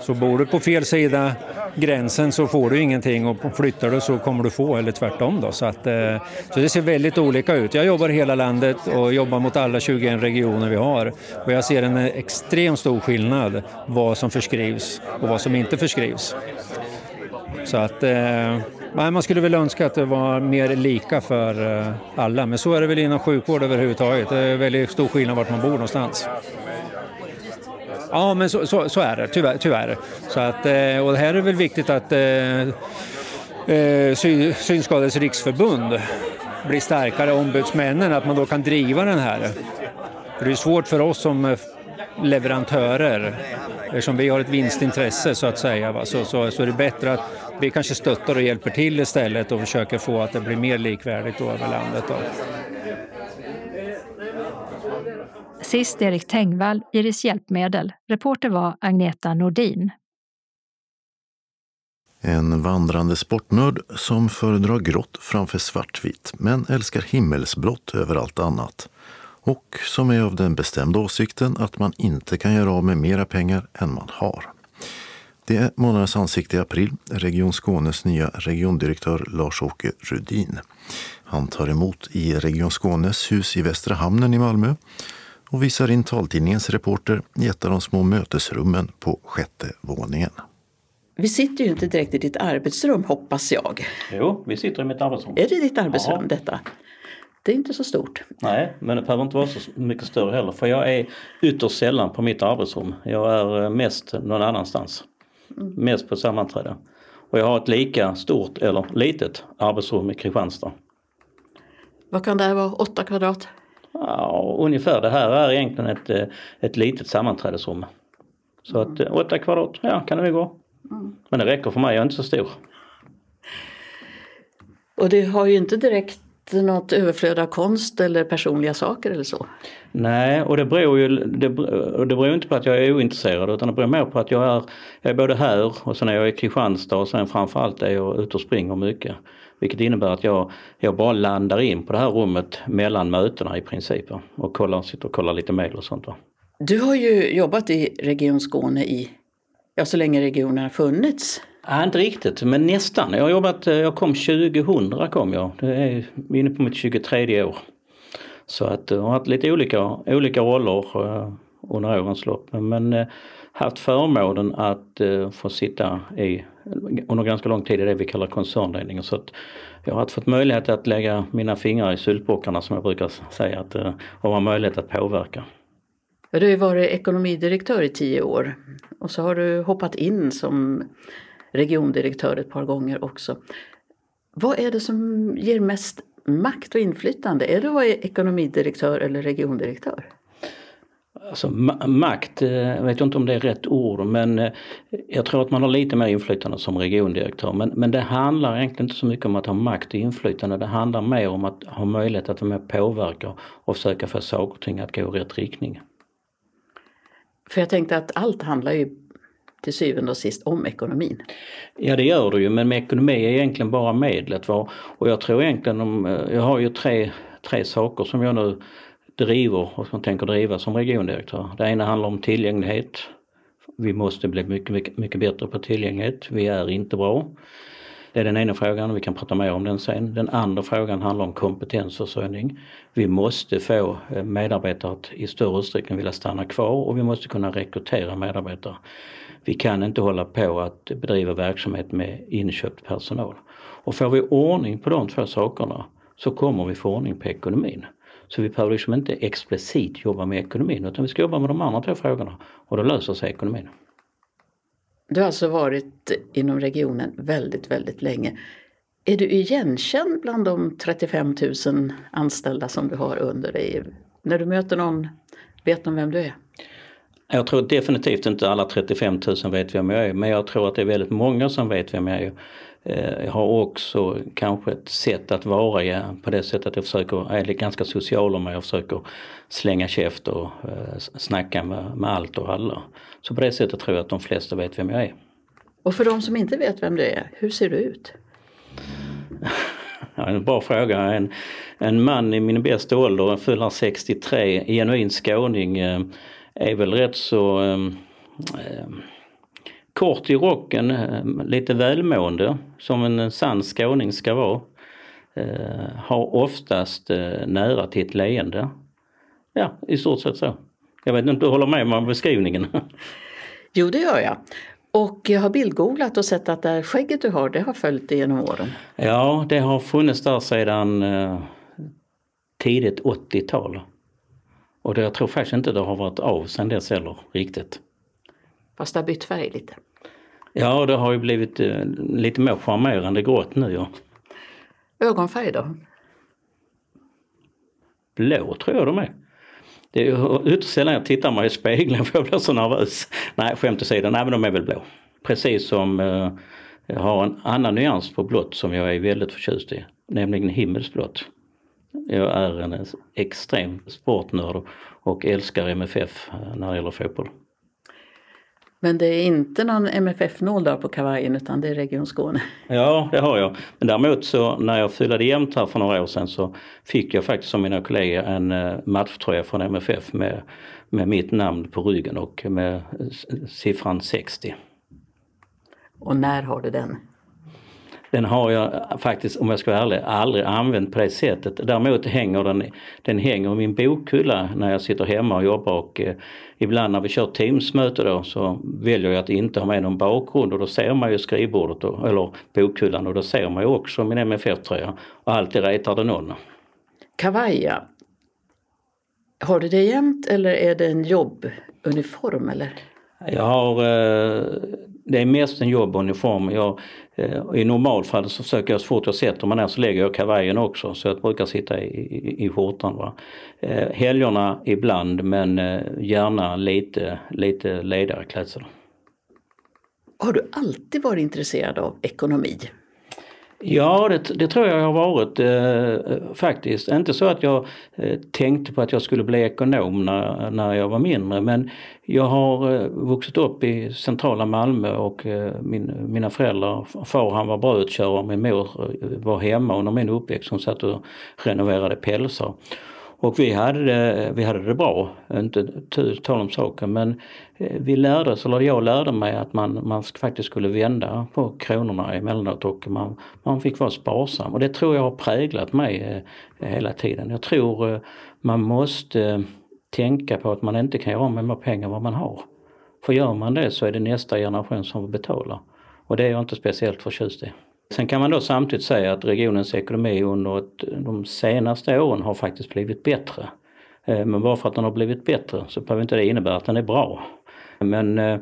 Speaker 14: Så bor du på fel sida gränsen så får du ingenting och flyttar du så kommer du få eller tvärtom. Då. Så, att, eh, så det ser väldigt olika ut. Jag jobbar i hela landet och jobbar mot alla 21 regioner vi har och jag ser en extremt stor skillnad vad som förskrivs och vad som inte förskrivs. Så att eh, man skulle väl önska att det var mer lika för eh, alla, men så är det väl inom sjukvård överhuvudtaget. Det är väldigt stor skillnad vart man bor någonstans. Ja, men så, så, så, är det, tyvärr. tyvärr. Så att, eh, och det här är väl viktigt att eh, eh Synskadades riksförbund blir starkare, ombudsmännen, att man då kan driva den här. För det är svårt för oss som eh, leverantörer, eftersom vi har ett vinstintresse så att säga, va? Så, så, så är det bättre att vi kanske stöttar och hjälper till istället och försöker få att det blir mer likvärdigt över landet. Då.
Speaker 1: Sist Erik Tengvall, Iris Hjälpmedel. Reporter var Agneta Nordin.
Speaker 2: En vandrande sportnörd som föredrar grått framför svartvitt men älskar himmelsblått över allt annat. Och som är av den bestämda åsikten att man inte kan göra av med mera pengar än man har. Det är månadens ansikte i april, Region Skånes nya regiondirektör Lars-Åke Rudin. Han tar emot i Region Skånes hus i Västra hamnen i Malmö och visar in taltidningens reporter i ett av de små mötesrummen på sjätte våningen.
Speaker 4: Vi sitter ju inte direkt i ditt arbetsrum hoppas jag.
Speaker 15: Jo, vi sitter i mitt arbetsrum.
Speaker 4: Är det ditt arbetsrum ja. detta? Det är inte så stort.
Speaker 15: Nej, men det behöver inte vara så mycket större heller för jag är ytterst sällan på mitt arbetsrum. Jag är eh, mest någon annanstans. Mm. Mest på sammanträden. Och jag har ett lika stort eller litet arbetsrum i Kristianstad.
Speaker 4: Vad kan det vara? 8 kvadrat?
Speaker 15: Ja, ungefär. Det här är egentligen ett, eh, ett litet sammanträdesrum. Så att 8 eh, kvadrat, ja kan det gå. Mm. Men det räcker för mig, jag är inte så stor.
Speaker 4: Och det har ju inte direkt något överflöd av konst eller personliga saker eller så?
Speaker 15: Nej, och det beror ju det, det beror inte på att jag är ointresserad utan det beror mer på att jag är, jag är både här och sen är jag i Kristianstad och sen framförallt är jag ute och springer mycket. Vilket innebär att jag, jag bara landar in på det här rummet mellan mötena i princip och kollar, sitter och kollar lite mejl och sånt. Va?
Speaker 4: Du har ju jobbat i Region Skåne i, ja så länge regionen har funnits.
Speaker 15: Ja, inte riktigt, men nästan. Jag har jobbat, jag kom 2000 kom jag. Det är inne på mitt 23 år. Så att jag har haft lite olika, olika roller uh, under årens lopp. Men haft förmånen att få sitta i, under ganska lång tid i det vi kallar koncernledningen. Så att jag har fått möjlighet att lägga mina fingrar i syltbockarna som jag brukar säga att, eh, och ha möjlighet att påverka.
Speaker 4: Du har ju varit ekonomidirektör i tio år och så har du hoppat in som regiondirektör ett par gånger också. Vad är det som ger mest makt och inflytande? Är det att vara ekonomidirektör eller regiondirektör?
Speaker 15: Alltså makt, jag vet inte om det är rätt ord men eh, jag tror att man har lite mer inflytande som regiondirektör. Men, men det handlar egentligen inte så mycket om att ha makt och inflytande. Det handlar mer om att ha möjlighet att vara med och påverka och försöka få saker och ting att gå i rätt riktning.
Speaker 4: För jag tänkte att allt handlar ju till syvende och sist om ekonomin.
Speaker 15: Ja det gör det ju men ekonomi är egentligen bara medlet. Va? Och jag tror egentligen om, eh, jag har ju tre, tre saker som jag nu driver och som tänker driva som regiondirektör. Det ena handlar om tillgänglighet. Vi måste bli mycket, mycket, mycket bättre på tillgänglighet. Vi är inte bra. Det är den ena frågan, och vi kan prata mer om den sen. Den andra frågan handlar om kompetensförsörjning. Vi måste få eh, medarbetare att i större utsträckning vilja stanna kvar och vi måste kunna rekrytera medarbetare. Vi kan inte hålla på att bedriva verksamhet med inköpt personal. Och får vi ordning på de två sakerna så kommer vi få ordning på ekonomin. Så vi behöver liksom inte explicit jobba med ekonomin utan vi ska jobba med de andra två frågorna och då löser sig ekonomin.
Speaker 4: Du har alltså varit inom regionen väldigt, väldigt länge. Är du igenkänd bland de 35 000 anställda som du har under dig? När du möter någon, vet de vem du är?
Speaker 15: Jag tror definitivt inte alla 35 000 vet vem jag är men jag tror att det är väldigt många som vet vem jag är. Eh, jag har också kanske ett sätt att vara på det sättet att jag försöker, är ganska social om jag försöker slänga käft och eh, snacka med, med allt och alla. Så på det sättet tror jag att de flesta vet vem jag är.
Speaker 4: Och för de som inte vet vem du är, hur ser du ut?
Speaker 15: Ja, en bra fråga. En, en man i min bästa ålder, fyller 63, genuin skåning, eh, är väl rätt så eh, kort i rocken, eh, lite välmående som en sann skåning ska vara. Eh, har oftast eh, nära till ett leende. Ja, i stort sett så. Jag vet inte om du håller med om beskrivningen?
Speaker 4: Jo, det gör jag. Och jag har bildgooglat och sett att det skägget du har, det har följt dig genom åren.
Speaker 15: Ja, det har funnits där sedan tidigt 80-tal. Och det, jag tror faktiskt inte det har varit av sedan dess heller riktigt.
Speaker 4: Fast det har bytt färg lite?
Speaker 15: Ja, det har ju blivit eh, lite mer charmerande grått nu ja.
Speaker 4: Ögonfärg då?
Speaker 15: Blå tror jag de är. Det är ytterst sällan jag tittar mig i spegeln för jag blir så nervös. Nej, skämt åsido, nej men de är väl blå. Precis som eh, jag har en annan nyans på blått som jag är väldigt förtjust i, nämligen himmelsblått. Jag är en extrem sportnörd och älskar MFF eh, när det gäller fotboll.
Speaker 4: Men det är inte någon MFF-nål på kavajen utan det är Region Skåne?
Speaker 15: Ja, det har jag. Men däremot så när jag fyllde jämnt här för några år sedan så fick jag faktiskt som mina kollegor en eh, matchtröja från MFF med, med mitt namn på ryggen och med siffran 60.
Speaker 4: Och när har du den?
Speaker 15: Den har jag faktiskt, om jag ska vara ärlig, aldrig använt på det sättet. Däremot hänger den, den hänger i min bokhylla när jag sitter hemma och jobbar och eh, ibland när vi kör Teamsmöte då så väljer jag att inte ha med någon bakgrund och då ser man ju skrivbordet och, eller bokhyllan och då ser man ju också min MFF-tröja och alltid retar det någon.
Speaker 4: Kavaja, har du det jämt eller är det en jobbuniform eller?
Speaker 15: Jag har, eh, det är mest en jobbuniform. Jag, eh, I normalfallet så försöker jag så fort jag sätter mig ner så lägger jag kavajen också så jag brukar sitta i, i, i skjortan. Va? Eh, helgerna ibland men eh, gärna lite, lite ledigare klädsel.
Speaker 4: Har du alltid varit intresserad av ekonomi?
Speaker 15: Ja, det, det, tror jag har varit eh, faktiskt. Inte så att jag eh, tänkte på att jag skulle bli ekonom när, när jag var mindre men jag har eh, vuxit upp i centrala Malmö och eh, min, mina föräldrar, far han var brödkörare, min mor eh, var hemma under min uppväxt. Hon satt och renoverade pälsar. Och vi hade det, vi hade det bra, inte tal om saken men eh, vi lärde oss, eller jag lärde mig att man, man faktiskt skulle vända på kronorna emellanåt och man, man fick vara sparsam och det tror jag har präglat mig eh, hela tiden. Jag tror eh, man måste tänka på att man inte kan göra av med mer pengar än vad man har. För gör man det så är det nästa generation som betalar. Och det är jag inte speciellt förtjust i. Sen kan man då samtidigt säga att regionens ekonomi under ett, de senaste åren har faktiskt blivit bättre. Eh, men bara för att den har blivit bättre så behöver inte det innebära att den är bra. Men eh,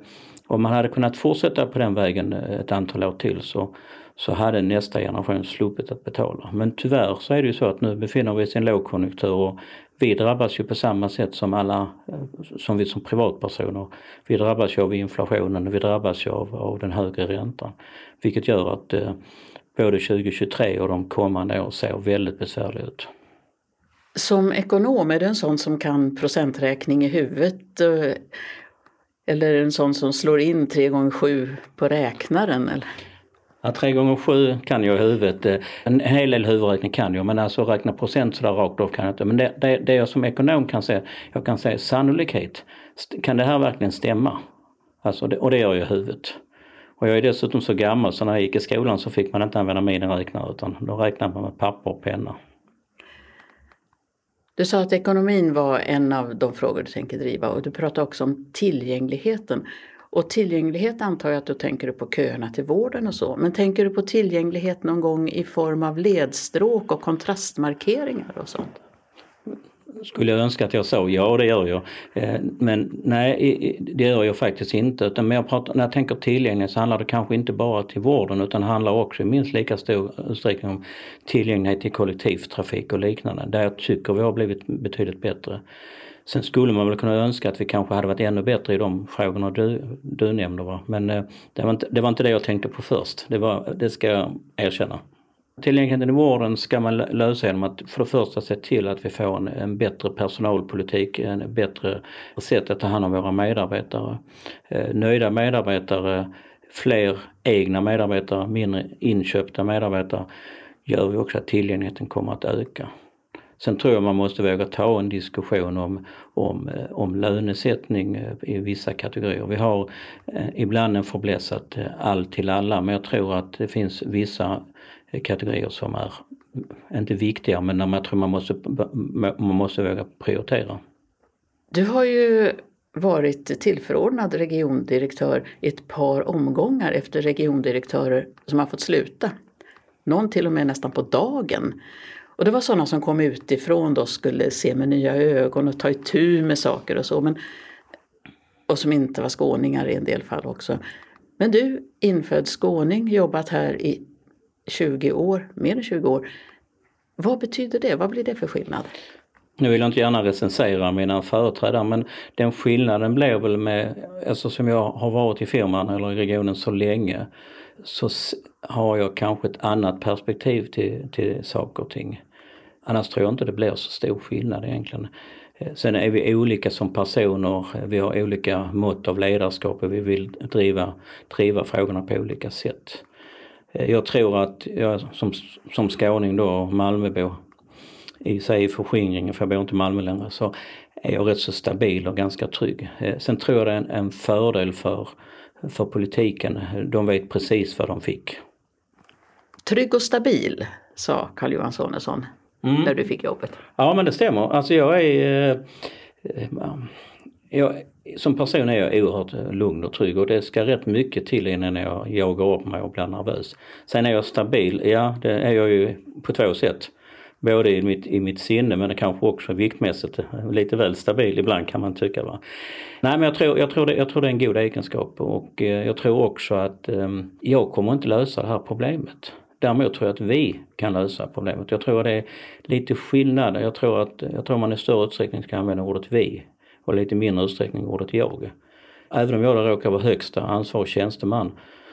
Speaker 15: om man hade kunnat fortsätta på den vägen eh, ett antal år till så, så hade nästa generation sluppit att betala. Men tyvärr så är det ju så att nu befinner vi oss i en lågkonjunktur och vi drabbas ju på samma sätt som alla, som vi som privatpersoner. Vi drabbas ju av inflationen och vi drabbas ju av, av den högre räntan. Vilket gör att eh, både 2023 och de kommande åren ser väldigt besvärliga ut.
Speaker 4: Som ekonom, är du en sån som kan procenträkning i huvudet? Eh, eller är du en sån som slår in 3 gånger 7 på räknaren? Eller?
Speaker 15: Ja, 3 gånger 7 kan jag i huvudet. Eh, en hel del huvudräkning kan jag men alltså räkna procent sådär rakt av kan jag inte. Men det, det, det jag som ekonom kan säga, jag kan säga sannolikhet. Kan det här verkligen stämma? Alltså det, och det gör jag i huvudet. Och jag är dessutom så gammal så när jag gick i skolan så fick man inte använda miniräknare utan då räknade man med papper och penna.
Speaker 4: Du sa att ekonomin var en av de frågor du tänker driva och du pratade också om tillgängligheten. Och tillgänglighet antar jag att du tänker på köerna till vården och så. Men tänker du på tillgänglighet någon gång i form av ledstråk och kontrastmarkeringar och sånt?
Speaker 15: Skulle jag önska att jag sa ja, det gör jag. Eh, men nej, det gör jag faktiskt inte. Utan när, jag pratar, när jag tänker tillgänglighet så handlar det kanske inte bara till vården utan det handlar också i minst lika stor utsträckning om tillgänglighet till kollektivtrafik och liknande. Där jag tycker vi har blivit betydligt bättre. Sen skulle man väl kunna önska att vi kanske hade varit ännu bättre i de frågorna du, du nämnde. Va? Men eh, det var, inte, det var inte det jag tänkte på först, det, var, det ska jag erkänna. Tillgängligheten i vården ska man lösa genom att för det första se till att vi får en, en bättre personalpolitik, en bättre sätt att ta hand om våra medarbetare. Eh, nöjda medarbetare, fler egna medarbetare, mindre inköpta medarbetare gör vi också att tillgängligheten kommer att öka. Sen tror jag man måste våga ta en diskussion om, om, eh, om lönesättning eh, i vissa kategorier. Vi har eh, ibland en fäbless att allt till alla men jag tror att det finns vissa kategorier som är inte viktiga men jag man tror man måste, man måste våga prioritera.
Speaker 4: Du har ju varit tillförordnad regiondirektör i ett par omgångar efter regiondirektörer som har fått sluta. Någon till och med nästan på dagen. Och det var sådana som kom utifrån då skulle se med nya ögon och ta itu med saker och så. Men, och som inte var skåningar i en del fall också. Men du, infödd skåning, jobbat här i 20 år, mer än 20 år. Vad betyder det? Vad blir det för skillnad?
Speaker 15: Nu vill jag inte gärna recensera mina företrädare men den skillnaden blev väl med, alltså eftersom jag har varit i firman eller i regionen så länge så har jag kanske ett annat perspektiv till, till saker och ting. Annars tror jag inte det blir så stor skillnad egentligen. Eh, sen är vi olika som personer, eh, vi har olika mått av ledarskap och vi vill driva, driva frågorna på olika sätt. Eh, jag tror att jag som, som skåning då, Malmöbo, i sig i förskingringen, för jag bor inte i Malmö längre, så är jag rätt så stabil och ganska trygg. Sen tror jag det är en, en fördel för, för politiken. De vet precis vad de fick.
Speaker 4: Trygg och stabil, sa Carl Johan Sonesson mm. när du fick jobbet.
Speaker 15: Ja men det stämmer. Alltså jag är eh, jag, som person är jag oerhört lugn och trygg och det ska rätt mycket till innan jag jagar upp mig och blir nervös. Sen är jag stabil, ja det är jag ju på två sätt. Både i mitt, i mitt sinne men kanske också viktmässigt lite väl stabil ibland kan man tycka. Va? Nej men jag tror, jag, tror det, jag tror det är en god egenskap och eh, jag tror också att eh, jag kommer inte lösa det här problemet. Däremot tror jag att vi kan lösa problemet. Jag tror det är lite skillnad. Jag tror att jag tror man i större utsträckning ska använda ordet vi och lite mindre utsträckning ordet jag. Även om jag råkar vara högsta ansvarig tjänsteman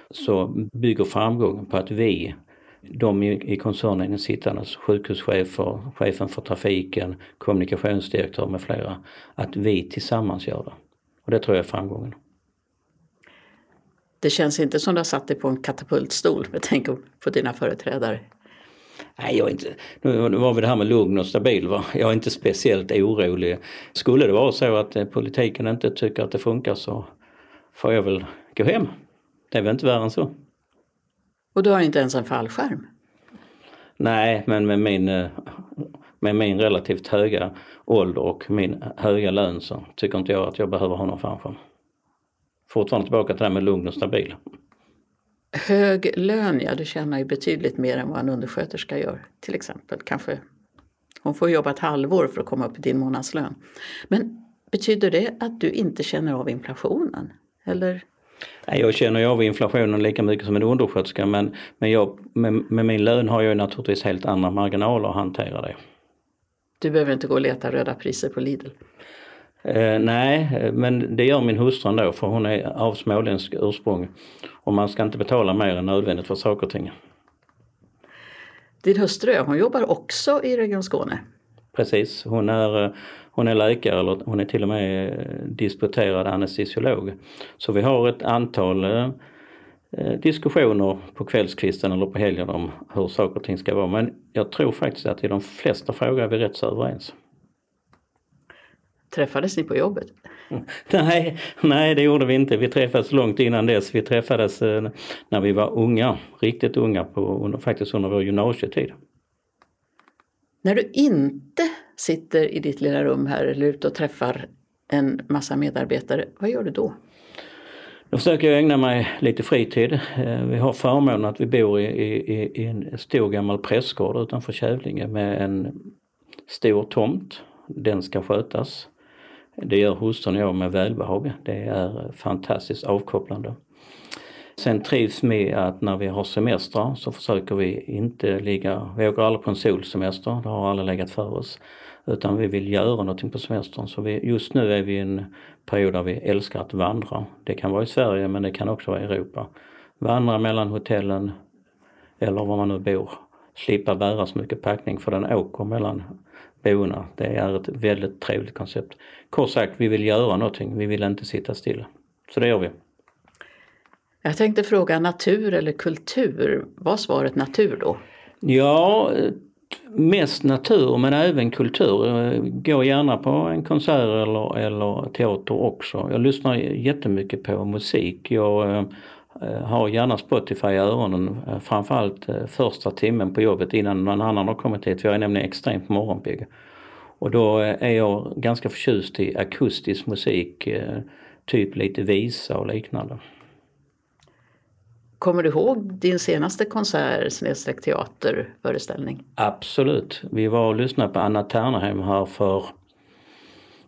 Speaker 15: så bygger framgången på att vi de i, i koncernen sittande, sjukhuschefer, chefen för trafiken, kommunikationsdirektör med flera, att vi tillsammans gör det. Och det tror jag är framgången.
Speaker 4: Det känns inte som du har satt dig på en katapultstol med tanke på dina företrädare.
Speaker 15: Nej, jag inte, nu var vi det här med lugn och stabil. Va? Jag är inte speciellt orolig. Skulle det vara så att eh, politiken inte tycker att det funkar så får jag väl gå hem. Det är väl inte värre än så.
Speaker 4: Och du har inte ens en fallskärm?
Speaker 15: Nej, men med min, eh, med min relativt höga ålder och min höga lön så tycker inte jag att jag behöver ha någon fallskärm. Fortfarande tillbaka till det här med lugn och stabil.
Speaker 4: Hög lön, ja du tjänar ju betydligt mer än vad en undersköterska gör till exempel. Kanske hon får jobba ett halvår för att komma upp i din månadslön. Men betyder det att du inte känner av inflationen? Eller?
Speaker 15: Jag känner ju av inflationen lika mycket som en undersköterska men, men jag, med, med min lön har jag naturligtvis helt andra marginaler att hantera det.
Speaker 4: Du behöver inte gå och leta röda priser på Lidl?
Speaker 15: Eh, nej, men det gör min hustru ändå för hon är av småländsk ursprung. Och man ska inte betala mer än nödvändigt för saker och ting.
Speaker 4: Din hustru, hon jobbar också i Region Skåne?
Speaker 15: Precis, hon är, eh, hon är läkare eller hon är till och med eh, disputerad anestesiolog. Så vi har ett antal eh, diskussioner på kvällskvisten eller på helgen om hur saker och ting ska vara. Men jag tror faktiskt att i de flesta frågor är vi rätt så överens.
Speaker 4: Träffades ni på jobbet?
Speaker 15: Nej, nej det gjorde vi inte. Vi träffades långt innan dess. Vi träffades eh, när vi var unga, riktigt unga, på, faktiskt under vår gymnasietid.
Speaker 4: När du inte sitter i ditt lilla rum här eller ute och träffar en massa medarbetare, vad gör du då?
Speaker 15: Då försöker jag ägna mig lite fritid. Eh, vi har förmånen att vi bor i, i, i en stor gammal prästgård utanför Kävlinge med en stor tomt. Den ska skötas. Det gör hustrun och jag med välbehag. Det är fantastiskt avkopplande. Sen trivs med att när vi har semestrar så försöker vi inte ligga, vi åker aldrig på en solsemester, det har aldrig legat för oss. Utan vi vill göra någonting på semestern. Så vi, just nu är vi i en period där vi älskar att vandra. Det kan vara i Sverige men det kan också vara i Europa. Vandra mellan hotellen eller var man nu bor. Slippa bära så mycket packning för den åker mellan boendena. Det är ett väldigt trevligt koncept. Kort sagt, vi vill göra någonting, vi vill inte sitta stilla. Så det gör vi.
Speaker 4: Jag tänkte fråga natur eller kultur. Var svaret natur då?
Speaker 15: Ja, mest natur men även kultur. Gå gärna på en konsert eller, eller teater också. Jag lyssnar jättemycket på musik. Jag eh, har gärna Spotify i öronen framförallt eh, första timmen på jobbet innan någon annan har kommit hit. Jag är nämligen extremt morgonpigg. Och då är jag ganska förtjust i akustisk musik, typ lite visa och liknande.
Speaker 4: Kommer du ihåg din senaste konsert snedstreck teaterföreställning?
Speaker 15: Absolut. Vi var och lyssnade på Anna Ternerheim här för,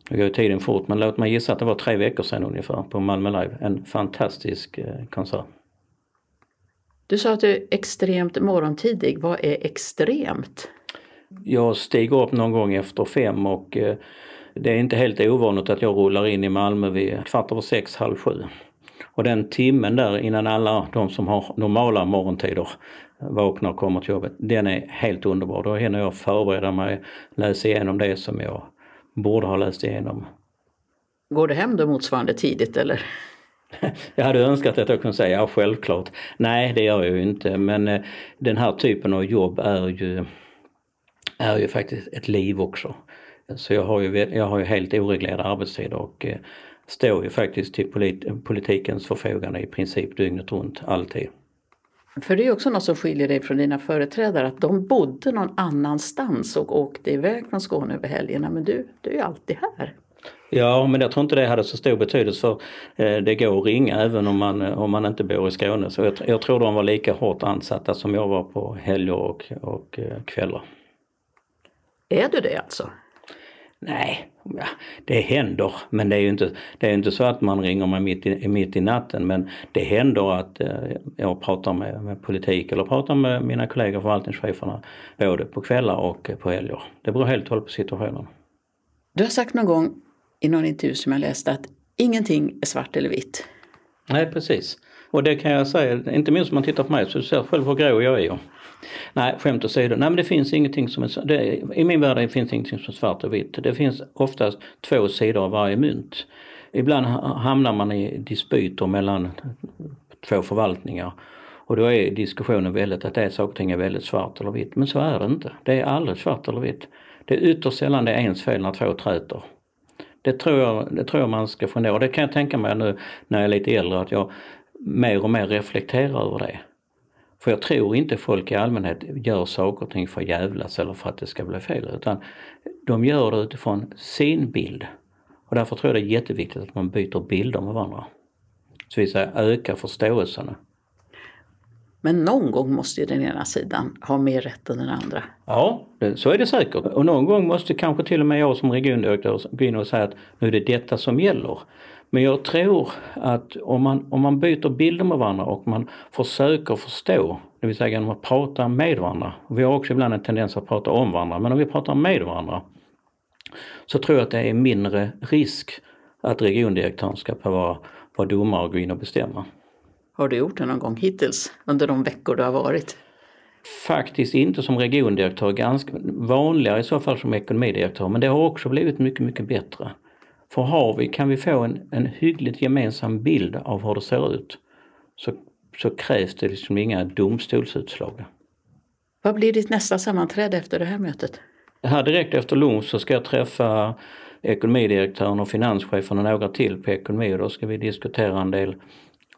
Speaker 15: nu går tiden fort, men låt mig gissa att det var tre veckor sedan ungefär på Malmö Live. En fantastisk eh, konsert.
Speaker 4: Du sa att du är extremt morgontidig. Vad är extremt?
Speaker 15: Jag stiger upp någon gång efter fem och eh, det är inte helt ovanligt att jag rullar in i Malmö vid kvart över sex, halv sju. Och den timmen där innan alla de som har normala morgontider vaknar och kommer till jobbet, den är helt underbar. Då hinner jag förbereda mig, läsa igenom det som jag borde ha läst igenom.
Speaker 4: Går du hem då motsvarande tidigt eller?
Speaker 15: Jag hade önskat att jag kunde säga ja, självklart. Nej, det gör jag ju inte men eh, den här typen av jobb är ju, är ju faktiskt ett liv också. Så jag har ju, jag har ju helt oreglerad arbetstid och eh, står ju faktiskt till polit politikens förfogande i princip dygnet runt, alltid.
Speaker 4: För det är också något som skiljer dig från dina företrädare, att de bodde någon annanstans och åkte iväg från Skåne över helgerna, men du, du är ju alltid här.
Speaker 15: Ja, men jag tror inte det hade så stor betydelse för eh, det går att ringa även om man, om man inte bor i Skåne. Så jag, jag tror de var lika hårt ansatta som jag var på helger och, och eh, kvällar.
Speaker 4: Är du det alltså?
Speaker 15: Nej, ja, det händer. Men det är ju inte, det är inte så att man ringer mig mitt i, mitt i natten. Men det händer att eh, jag pratar med, med politik eller pratar med mina kollegor förvaltningscheferna både på kvällar och på helger. Det beror helt och hållet på situationen.
Speaker 4: Du har sagt någon gång i någon intervju som jag läste att ingenting är svart eller vitt.
Speaker 15: Nej precis. Och det kan jag säga, inte minst om man tittar på mig så ser jag själv hur grå jag är. Nej, skämt åsido. Nej men det finns ingenting som är, det, i min värld finns ingenting som är svart och vitt. Det finns oftast två sidor av varje mynt. Ibland hamnar man i dispyter mellan två förvaltningar. Och då är diskussionen väldigt att det är saker och ting är väldigt svart eller vitt. Men så är det inte. Det är aldrig svart eller vitt. Det är ytterst sällan det är ens fel när två träter. Det tror jag, det tror jag man ska fundera Det kan jag tänka mig nu när jag är lite äldre att jag mer och mer reflekterar över det. För jag tror inte folk i allmänhet gör saker och ting för att jävlas eller för att det ska bli fel utan de gör det utifrån sin bild. Och därför tror jag det är jätteviktigt att man byter bilder med varandra. Så vi säger öka förståelsen.
Speaker 4: Men någon gång måste ju den ena sidan ha mer rätt än den andra.
Speaker 15: Ja, så är det säkert. Och någon gång måste kanske till och med jag som regiondirektör gå in och säga att nu är det detta som gäller. Men jag tror att om man, om man byter bilder med varandra och man försöker förstå, det vill säga genom att prata med varandra. Vi har också ibland en tendens att prata om varandra, men om vi pratar med varandra så tror jag att det är mindre risk att regiondirektören ska vara, vara domare och gå in och bestämma.
Speaker 4: Har du gjort det någon gång hittills under de veckor du har varit?
Speaker 15: Faktiskt inte som regiondirektör, ganska vanligare i så fall som ekonomidirektör men det har också blivit mycket, mycket bättre. För har vi, kan vi få en, en hyggligt gemensam bild av hur det ser ut så, så krävs det liksom inga domstolsutslag.
Speaker 4: Vad blir ditt nästa sammanträde efter det här mötet?
Speaker 15: Här direkt efter lunch så ska jag träffa ekonomidirektören och finanschefen och några till på ekonomi och då ska vi diskutera en del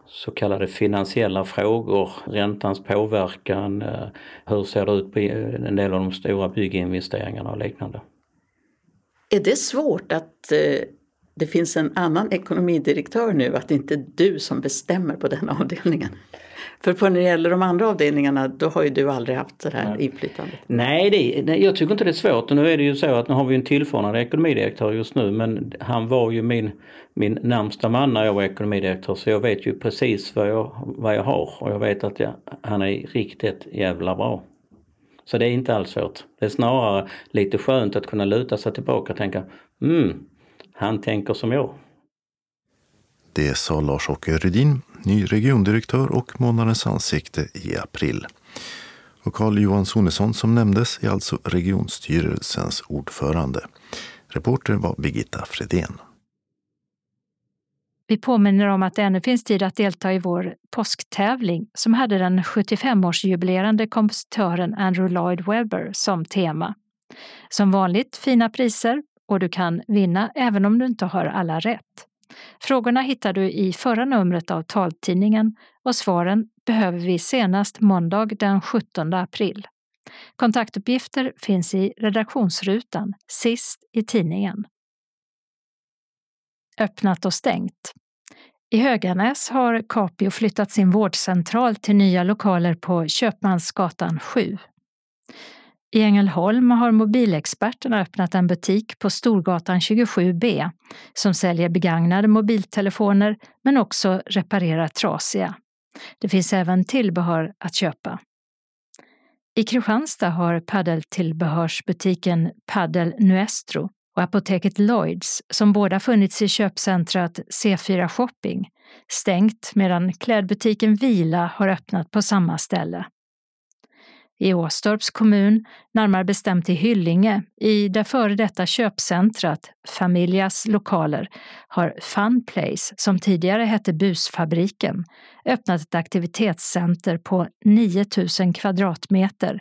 Speaker 15: så kallade finansiella frågor, räntans påverkan, eh, hur ser det ut på en del av de stora bygginvesteringarna och liknande.
Speaker 4: Är det svårt att eh, det finns en annan ekonomidirektör nu, att det inte är du som bestämmer på den avdelningen? För på när det gäller de andra avdelningarna då har ju du aldrig haft det här inflytandet.
Speaker 15: Nej, det, nej, jag tycker inte det är svårt. Nu är det ju så att nu har vi en tillförordnad ekonomidirektör just nu men han var ju min, min närmsta man när jag var ekonomidirektör så jag vet ju precis vad jag, vad jag har och jag vet att jag, han är riktigt jävla bra. Så det är inte alls svårt. Det är snarare lite skönt att kunna luta sig tillbaka och tänka mm, han tänker som jag.
Speaker 2: Det sa Lars-Åke Rydin, ny regiondirektör och månadens ansikte i april. Och Carl Johan Sonesson som nämndes är alltså regionstyrelsens ordförande. Reporter var Birgitta Fredén.
Speaker 1: Vi påminner om att det ännu finns tid att delta i vår påsktävling som hade den 75-årsjubilerande kompositören Andrew Lloyd Webber som tema. Som vanligt fina priser och du kan vinna även om du inte har alla rätt. Frågorna hittar du i förra numret av taltidningen och svaren behöver vi senast måndag den 17 april. Kontaktuppgifter finns i redaktionsrutan sist i tidningen. Öppnat och stängt. I Höganäs har Capio flyttat sin vårdcentral till nya lokaler på Köpmansgatan 7. I Ängelholm har mobilexperterna öppnat en butik på Storgatan 27B som säljer begagnade mobiltelefoner men också reparerar trasiga. Det finns även tillbehör att köpa. I Kristianstad har paddeltillbehörsbutiken Paddel Nuestro och apoteket Lloyds, som båda funnits i köpcentrat C4 Shopping, stängt medan klädbutiken Vila har öppnat på samma ställe i Åstorps kommun, närmare bestämt i Hyllinge, i det före detta köpcentrat Familjas lokaler, har Funplace, som tidigare hette Busfabriken, öppnat ett aktivitetscenter på 9000 kvadratmeter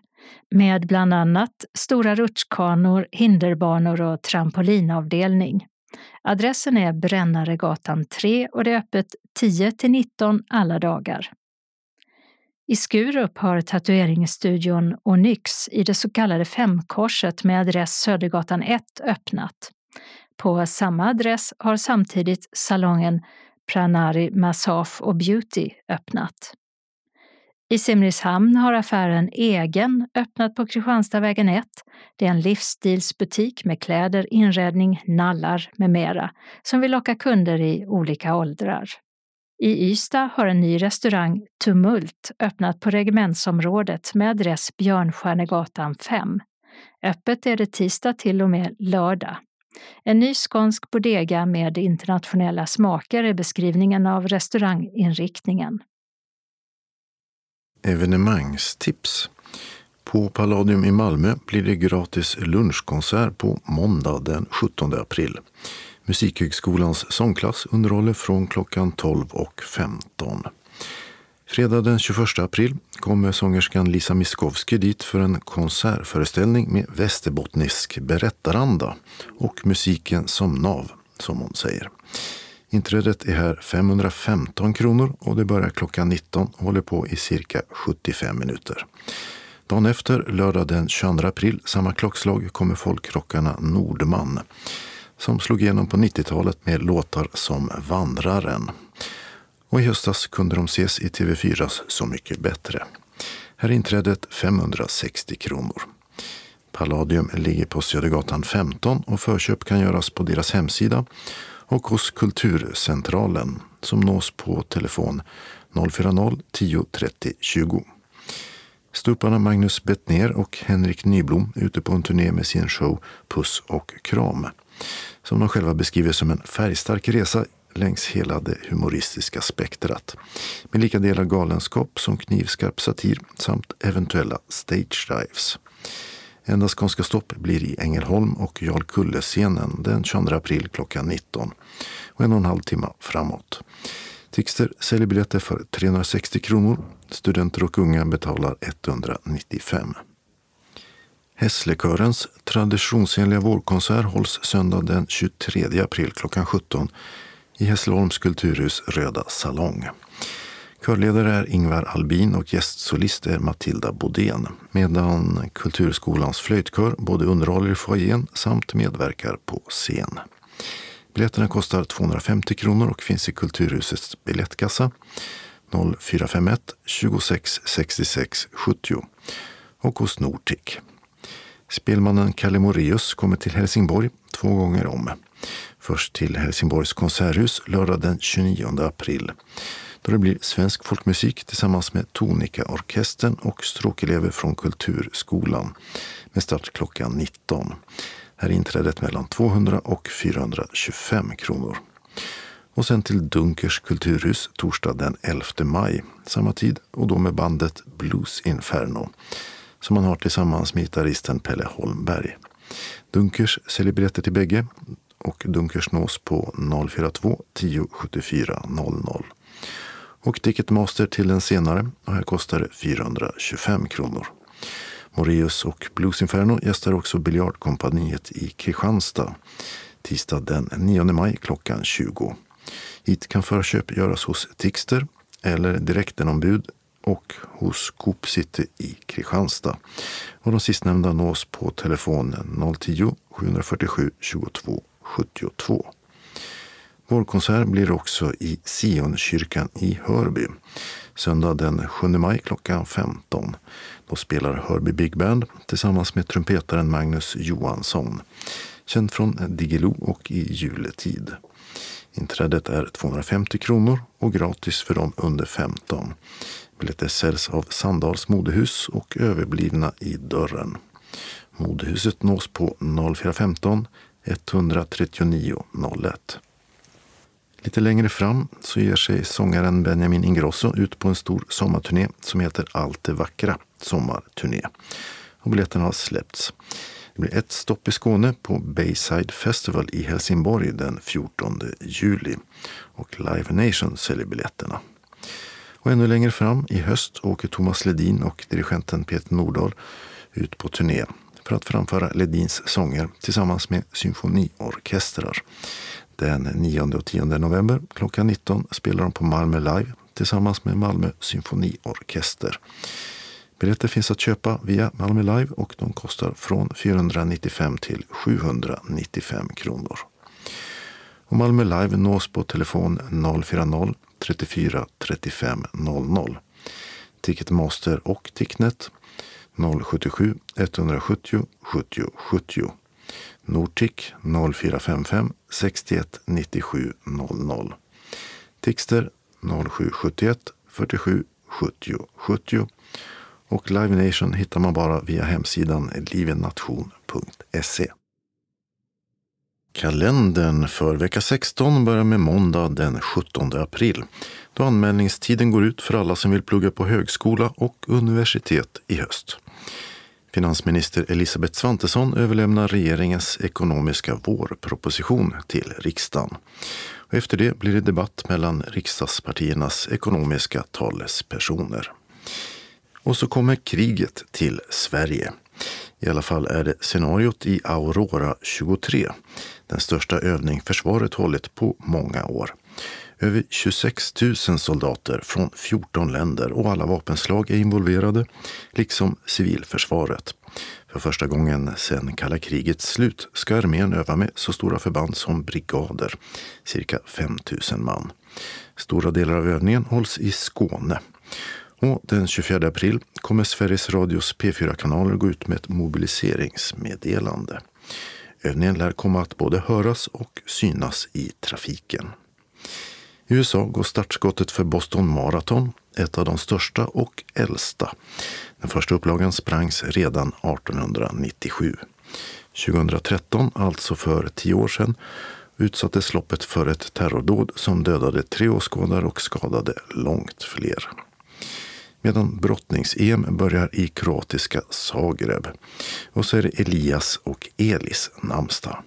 Speaker 1: med bland annat stora rutschkanor, hinderbanor och trampolinavdelning. Adressen är Brännaregatan 3 och det är öppet 10 till 19 alla dagar. I Skurup har tatueringsstudion Onyx i det så kallade Femkorset med adress Södergatan 1 öppnat. På samma adress har samtidigt salongen Pranari Massage och Beauty öppnat. I Simrishamn har affären Egen öppnat på Kristianstadvägen 1. Det är en livsstilsbutik med kläder, inredning, nallar med mera som vill locka kunder i olika åldrar. I Ystad har en ny restaurang, Tumult, öppnat på regementsområdet med adress Björnstjärnegatan 5. Öppet är det tisdag till och med lördag. En ny skånsk bodega med internationella smaker är beskrivningen av restauranginriktningen.
Speaker 2: evenemangstips. På Palladium i Malmö blir det gratis lunchkonsert på måndag den 17 april. Musikhögskolans sångklass underhåller från klockan 12 och 15. Fredag den 21 april kommer sångerskan Lisa Miskovsky dit för en konsertföreställning med västerbottnisk berättaranda och musiken som nav, som hon säger. Inträdet är här 515 kronor och det börjar klockan 19 och håller på i cirka 75 minuter. Dagen efter, lördag den 22 april, samma klockslag, kommer folkrockarna Nordman som slog igenom på 90-talet med låtar som Vandraren. Och i höstas kunde de ses i TV4s Så mycket bättre. Här är inträdet 560 kronor. Palladium ligger på Södergatan 15 och förköp kan göras på deras hemsida och hos Kulturcentralen som nås på telefon 040 10 30 20. Stuparna Magnus Bettner och Henrik Nyblom är ute på en turné med sin show Puss och kram som de själva beskriver som en färgstark resa längs hela det humoristiska spektrat med lika delar galenskap som knivskarp satir samt eventuella stage dives. Enda skånska stopp blir i Ängelholm och Jarlkulle-scenen den 22 april klockan 19 och en och en halv timme framåt. Tixter säljer biljetter för 360 kronor. Studenter och unga betalar 195. Hässlekörens traditionsenliga vårkonsert hålls söndag den 23 april klockan 17 i Hässleholms kulturhus Röda salong. Körledare är Ingvar Albin och gästsolist är Matilda Bodén medan Kulturskolans flöjtkör både underhåller i foajén samt medverkar på scen. Biljetterna kostar 250 kronor och finns i Kulturhusets biljettkassa 0451 26 66 70 och hos Nortic. Spelmannen Kalle Moreus kommer till Helsingborg två gånger om. Först till Helsingborgs konserthus lördag den 29 april då det blir svensk folkmusik tillsammans med Tonika-orkestern och stråkelever från Kulturskolan med start klockan 19. Här är inträdet mellan 200 och 425 kronor. Och sen till Dunkers kulturhus torsdag den 11 maj, samma tid och då med bandet Blues Inferno som han har tillsammans med gitarristen Pelle Holmberg. Dunkers säljer biljetter till bägge och Dunkers nås på 042 10 74 00. Och Ticketmaster till den senare och här kostar det 425 kronor. Moreus och Blues Inferno gästar också Biljardkompaniet i Kristianstad tisdag den 9 maj klockan 20. Hit kan förköp göras hos Tixter eller direktenombud och hos Coop City i Kristianstad. Och de sistnämnda nås på telefonen 010-747 22 72. Vårkonsert blir också i Sionkyrkan i Hörby. Söndag den 7 maj klockan 15. Då spelar Hörby Big Band tillsammans med trumpetaren Magnus Johansson. Känd från Diggiloo och i juletid. Inträdet är 250 kronor och gratis för de under 15. Biljetter säljs av Sandals modehus och överblivna i dörren. Modehuset nås på 0415 139 01. Lite längre fram så ger sig sångaren Benjamin Ingrosso ut på en stor sommarturné som heter Allt det vackra sommarturné. Och biljetterna har släppts. Det blir ett stopp i Skåne på Bayside Festival i Helsingborg den 14 juli. Och Live Nation säljer biljetterna. Och ännu längre fram i höst åker Thomas Ledin och dirigenten Peter Nordahl ut på turné för att framföra Ledins sånger tillsammans med symfoniorkestrar. Den 9 och 10 november klockan 19 spelar de på Malmö Live tillsammans med Malmö symfoniorkester. Biljetter finns att köpa via Malmö Live och de kostar från 495 till 795 kronor. Och Malmö Live nås på telefon 040 34 35 00. Ticketmaster och Ticknet 077 170 70 70. Nortic 0455 61 97 00. Tixter 0771 47 70 70 och Live Nation hittar man bara via hemsidan livenation.se. Kalendern för vecka 16 börjar med måndag den 17 april då anmälningstiden går ut för alla som vill plugga på högskola och universitet i höst. Finansminister Elisabeth Svantesson överlämnar regeringens ekonomiska vårproposition till riksdagen. Och efter det blir det debatt mellan riksdagspartiernas ekonomiska talespersoner. Och så kommer kriget till Sverige. I alla fall är det scenariot i Aurora 23, den största övning försvaret hållit på många år. Över 26 000 soldater från 14 länder och alla vapenslag är involverade, liksom civilförsvaret. För första gången sedan kalla krigets slut ska armén öva med så stora förband som brigader, cirka 5 000 man. Stora delar av övningen hålls i Skåne. Och den 24 april kommer Sveriges Radios P4-kanaler gå ut med ett mobiliseringsmeddelande. Eh, Övningen lär komma att både höras och synas i trafiken. I USA går startskottet för Boston Marathon, ett av de största och äldsta. Den första upplagan sprangs redan 1897. 2013, alltså för tio år sedan, utsattes loppet för ett terrordåd som dödade tre åskådare och skadade långt fler. Medan brottnings-EM börjar i kroatiska Zagreb. Och så är det Elias och Elis namnsdag.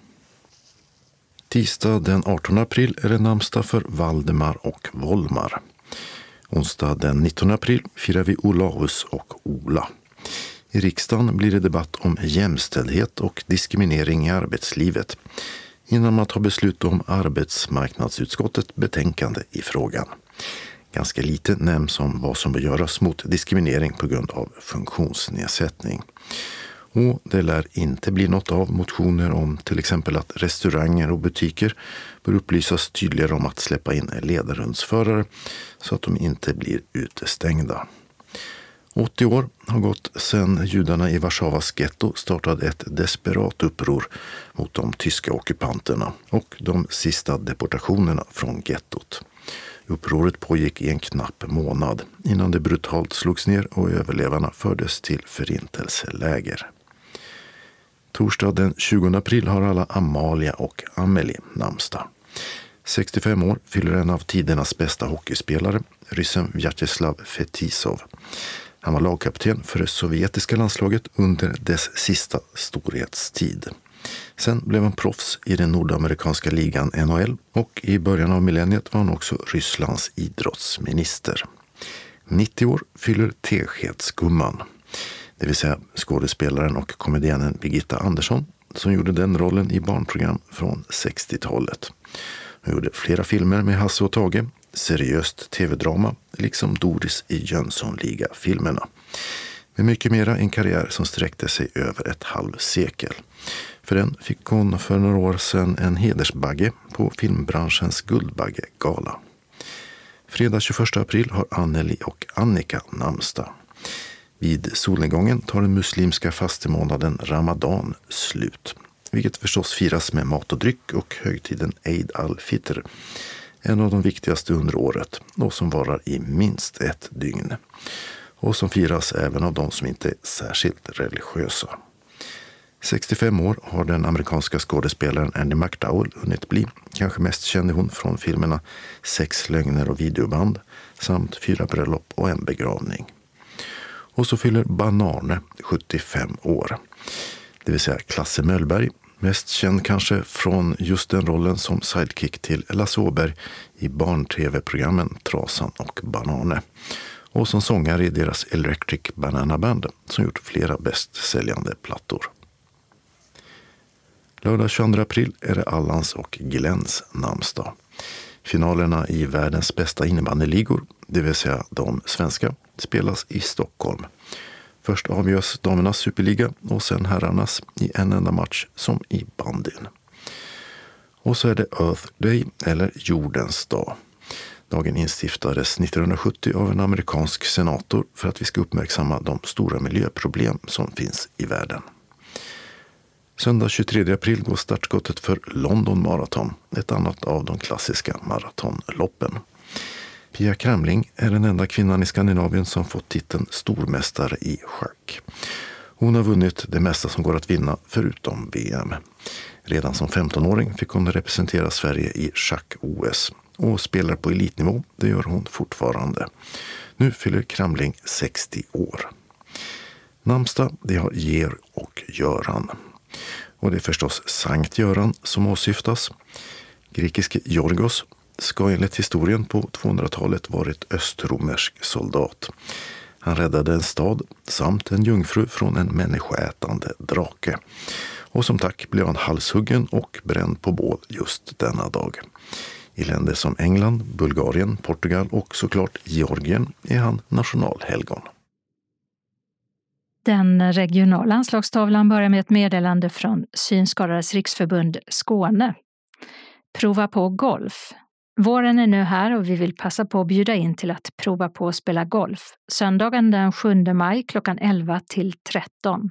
Speaker 2: Tisdag den 18 april är det namnsdag för Valdemar och Volmar. Onsdag den 19 april firar vi Olaus och Ola. I riksdagen blir det debatt om jämställdhet och diskriminering i arbetslivet innan man tar beslut om arbetsmarknadsutskottets betänkande i frågan. Ganska lite nämns om vad som bör göras mot diskriminering på grund av funktionsnedsättning. Och det lär inte bli något av motioner om till exempel att restauranger och butiker bör upplysas tydligare om att släppa in ledarhundsförare så att de inte blir utestängda. 80 år har gått sedan judarna i Warszawas getto startade ett desperat uppror mot de tyska ockupanterna och de sista deportationerna från gettot. Upproret pågick i en knapp månad innan det brutalt slogs ner och överlevarna fördes till förintelseläger. Torsdag den 20 april har alla Amalia och Amelie namnsdag. 65 år fyller en av tidernas bästa hockeyspelare, ryssen Vjatjeslav Fetisov. Han var lagkapten för det sovjetiska landslaget under dess sista storhetstid. Sen blev han proffs i den nordamerikanska ligan NHL och i början av millenniet var han också Rysslands idrottsminister. 90 år fyller Teskedsgumman det vill säga skådespelaren och komedianen Birgitta Andersson som gjorde den rollen i barnprogram från 60-talet. Hon gjorde flera filmer med Hasse och Tage, seriöst tv-drama, liksom Doris i Jönssonliga-filmerna. Med mycket mera en karriär som sträckte sig över ett halvsekel. För den fick hon för några år sedan en hedersbagge på filmbranschens Guldbaggegala. Fredag 21 april har Anneli och Annika namnsdag. Vid solnedgången tar den muslimska fastemånaden Ramadan slut, vilket förstås firas med mat och dryck och högtiden Eid al-Fitr, en av de viktigaste under året och som varar i minst ett dygn och som firas även av de som inte är särskilt religiösa. 65 år har den amerikanska skådespelaren Andy McDowell hunnit bli. Kanske mest känd är hon från filmerna Sex lögner och videoband samt Fyra bröllop och en begravning. Och så fyller Banane 75 år. Det vill säga Klasse Möllberg, mest känd kanske från just den rollen som sidekick till Lasse Åberg i barn-tv-programmen Trasan och Banane. Och som sångare i deras Electric Banana Band som gjort flera bästsäljande plattor. Lördag 22 april är det Allans och Glens namnsdag. Finalerna i världens bästa innebandyligor, det vill säga de svenska, spelas i Stockholm. Först avgörs damernas superliga och sen herrarnas i en enda match som i bandyn. Och så är det Earth Day, eller jordens dag. Dagen instiftades 1970 av en amerikansk senator för att vi ska uppmärksamma de stora miljöproblem som finns i världen. Söndag 23 april går startskottet för London Marathon, ett annat av de klassiska maratonloppen. Pia Kramling är den enda kvinnan i Skandinavien som fått titeln stormästare i schack. Hon har vunnit det mesta som går att vinna förutom VM. Redan som 15-åring fick hon representera Sverige i schack-OS och spelar på elitnivå. Det gör hon fortfarande. Nu fyller Kramling 60 år. Namnsdag, det har Georg och Göran. Och det är förstås Sankt Göran som åsyftas. Grekiske Jorgos ska enligt historien på 200-talet varit östromersk soldat. Han räddade en stad samt en jungfru från en människoätande drake. Och som tack blev han halshuggen och bränd på bål just denna dag. I länder som England, Bulgarien, Portugal och såklart Georgien är han nationalhelgon.
Speaker 1: Den regionala anslagstavlan börjar med ett meddelande från Synskadades riksförbund Skåne. Prova på golf. Våren är nu här och vi vill passa på att bjuda in till att prova på att spela golf. Söndagen den 7 maj klockan 11 till 13.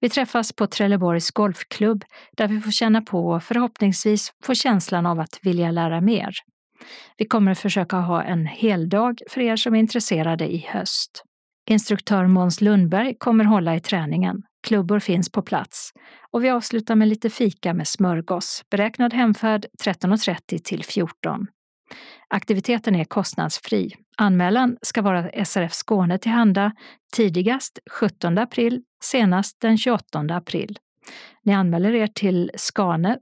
Speaker 1: Vi träffas på Trelleborgs golfklubb där vi får känna på och förhoppningsvis få känslan av att vilja lära mer. Vi kommer att försöka ha en heldag för er som är intresserade i höst. Instruktör Måns Lundberg kommer hålla i träningen. Klubbor finns på plats. Och vi avslutar med lite fika med smörgås. Beräknad hemfärd 13.30 till 14. Aktiviteten är kostnadsfri. Anmälan ska vara SRF Skåne tillhanda tidigast 17 april, senast den 28 april. Ni anmäler er till skane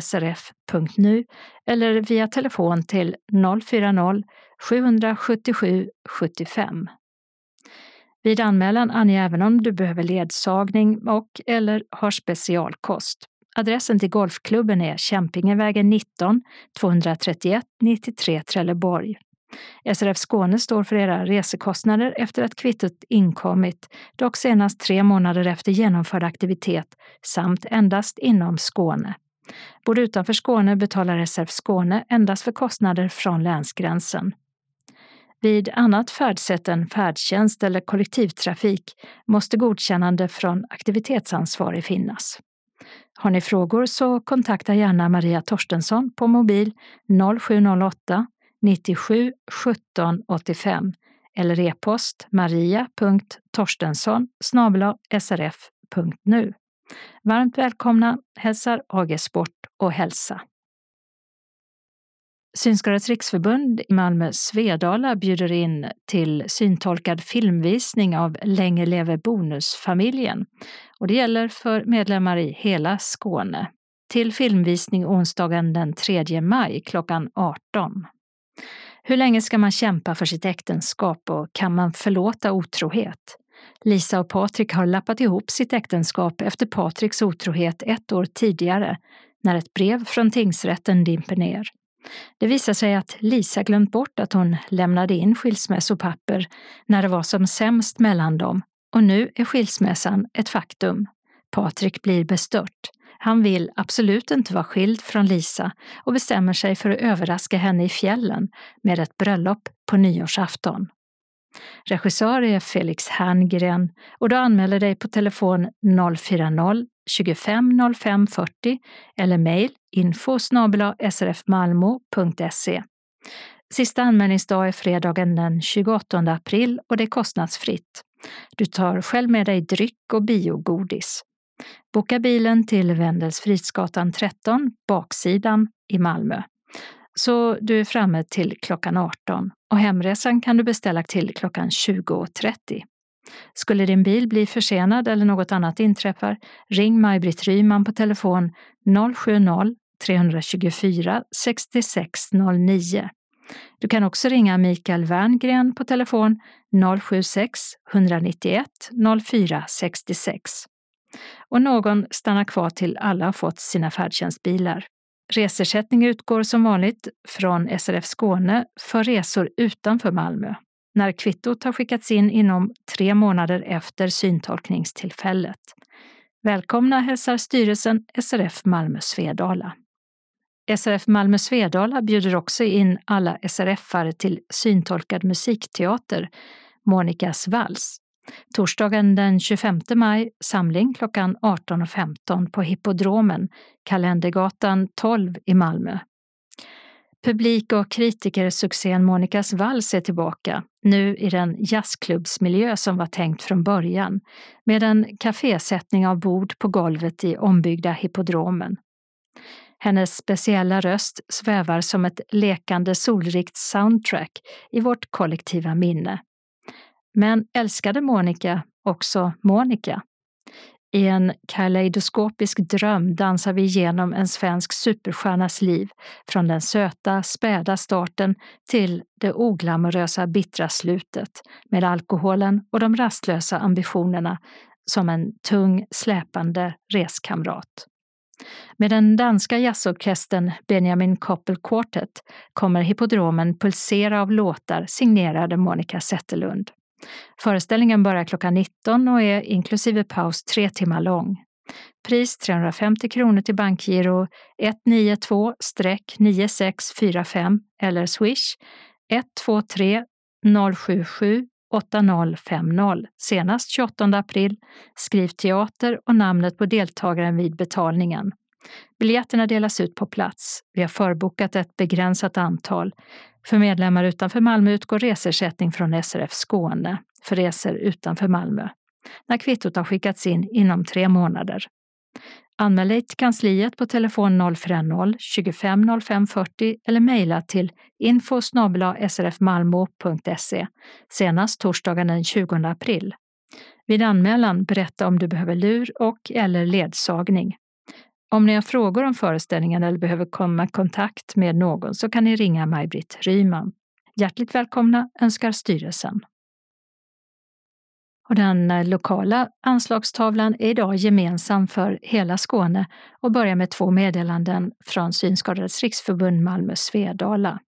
Speaker 1: srf.nu eller via telefon till 040-777 75. Vid anmälan ange även om du behöver ledsagning och eller har specialkost. Adressen till golfklubben är Kämpingevägen 19 231 93 Trelleborg. SRF Skåne står för era resekostnader efter att kvittot inkommit, dock senast tre månader efter genomförd aktivitet samt endast inom Skåne. Bor du utanför Skåne betalar SRF Skåne endast för kostnader från länsgränsen. Vid annat färdsätt än färdtjänst eller kollektivtrafik måste godkännande från aktivitetsansvarig finnas. Har ni frågor så kontakta gärna Maria Torstensson på mobil 0708 97 17 85 eller e-post maria.torstensson srf.nu. Varmt välkomna hälsar AG Sport och Hälsa. Synskadades riksförbund i Malmö Svedala bjuder in till syntolkad filmvisning av Länge leve bonusfamiljen. Och det gäller för medlemmar i hela Skåne. Till filmvisning onsdagen den 3 maj klockan 18. Hur länge ska man kämpa för sitt äktenskap och kan man förlåta otrohet? Lisa och Patrik har lappat ihop sitt äktenskap efter Patriks otrohet ett år tidigare, när ett brev från tingsrätten dimper ner. Det visar sig att Lisa glömt bort att hon lämnade in skilsmässopapper när det var som sämst mellan dem och nu är skilsmässan ett faktum. Patrik blir bestört. Han vill absolut inte vara skild från Lisa och bestämmer sig för att överraska henne i fjällen med ett bröllop på nyårsafton. Regissör är Felix Herngren och du anmäler dig på telefon 040 25 05 40 eller mejl info srfmalmo.se. Sista anmälningsdag är fredagen den 28 april och det är kostnadsfritt. Du tar själv med dig dryck och biogodis. Boka bilen till Wendels Fridsgatan 13, baksidan i Malmö. Så du är framme till klockan 18 och hemresan kan du beställa till klockan 20.30. Skulle din bil bli försenad eller något annat inträffar, ring Maj-Britt Ryman på telefon 070-324 6609. Du kan också ringa Mikael Werngren på telefon 076 191 04 66. Och någon stannar kvar till alla har fått sina färdtjänstbilar. Resersättning utgår som vanligt från SRF Skåne för resor utanför Malmö när kvittot har skickats in inom tre månader efter syntolkningstillfället. Välkomna hälsar styrelsen SRF Malmö Svedala. SRF Malmö Svedala bjuder också in alla SRF-are till syntolkad musikteater, Monikas vals. Torsdagen den 25 maj samling klockan 18.15 på Hippodromen, Kalendergatan 12 i Malmö. Publik och kritikersuccén Monikas vals är tillbaka, nu i den jazzklubbsmiljö som var tänkt från början, med en kafésättning av bord på golvet i ombyggda hippodromen. Hennes speciella röst svävar som ett lekande solrikt soundtrack i vårt kollektiva minne. Men älskade Monica också Monica? I en kaleidoskopisk dröm dansar vi igenom en svensk superstjärnas liv från den söta, späda starten till det oglamorösa, bittra slutet med alkoholen och de rastlösa ambitionerna som en tung, släpande reskamrat. Med den danska jazzorkestern Benjamin Koppel Quartet kommer hippodromen pulsera av låtar signerade Monica Zetterlund. Föreställningen börjar klockan 19 och är inklusive paus tre timmar lång. Pris 350 kronor till bankgiro 192-9645 eller swish 123 077 8050 senast 28 april. Skriv teater och namnet på deltagaren vid betalningen. Biljetterna delas ut på plats. Vi har förbokat ett begränsat antal. För medlemmar utanför Malmö utgår resersättning från SRF Skåne för resor utanför Malmö när kvittot har skickats in inom tre månader. Anmäl dig till kansliet på telefon 040 25 05 40 eller mejla till info srfmalmo.se senast torsdagen den 20 april. Vid anmälan berätta om du behöver lur och eller ledsagning. Om ni har frågor om föreställningen eller behöver komma i kontakt med någon så kan ni ringa Maj-Britt Ryman. Hjärtligt välkomna önskar styrelsen. Och den eh, lokala anslagstavlan är idag gemensam för hela Skåne och börjar med två meddelanden från Synskadades riksförbund Malmö Svedala.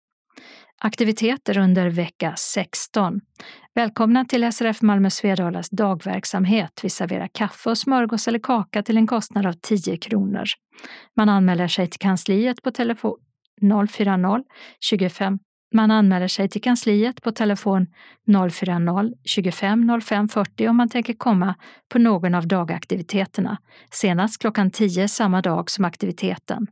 Speaker 1: Aktiviteter under vecka 16. Välkomna till SRF Malmö Svedalas dagverksamhet. Vi serverar kaffe och smörgås eller kaka till en kostnad av 10 kronor. Man anmäler sig till kansliet på telefon 040 25 man anmäler sig till kansliet på telefon 040-25 05 40 om man tänker komma på någon av dagaktiviteterna, senast klockan 10 samma dag som aktiviteten.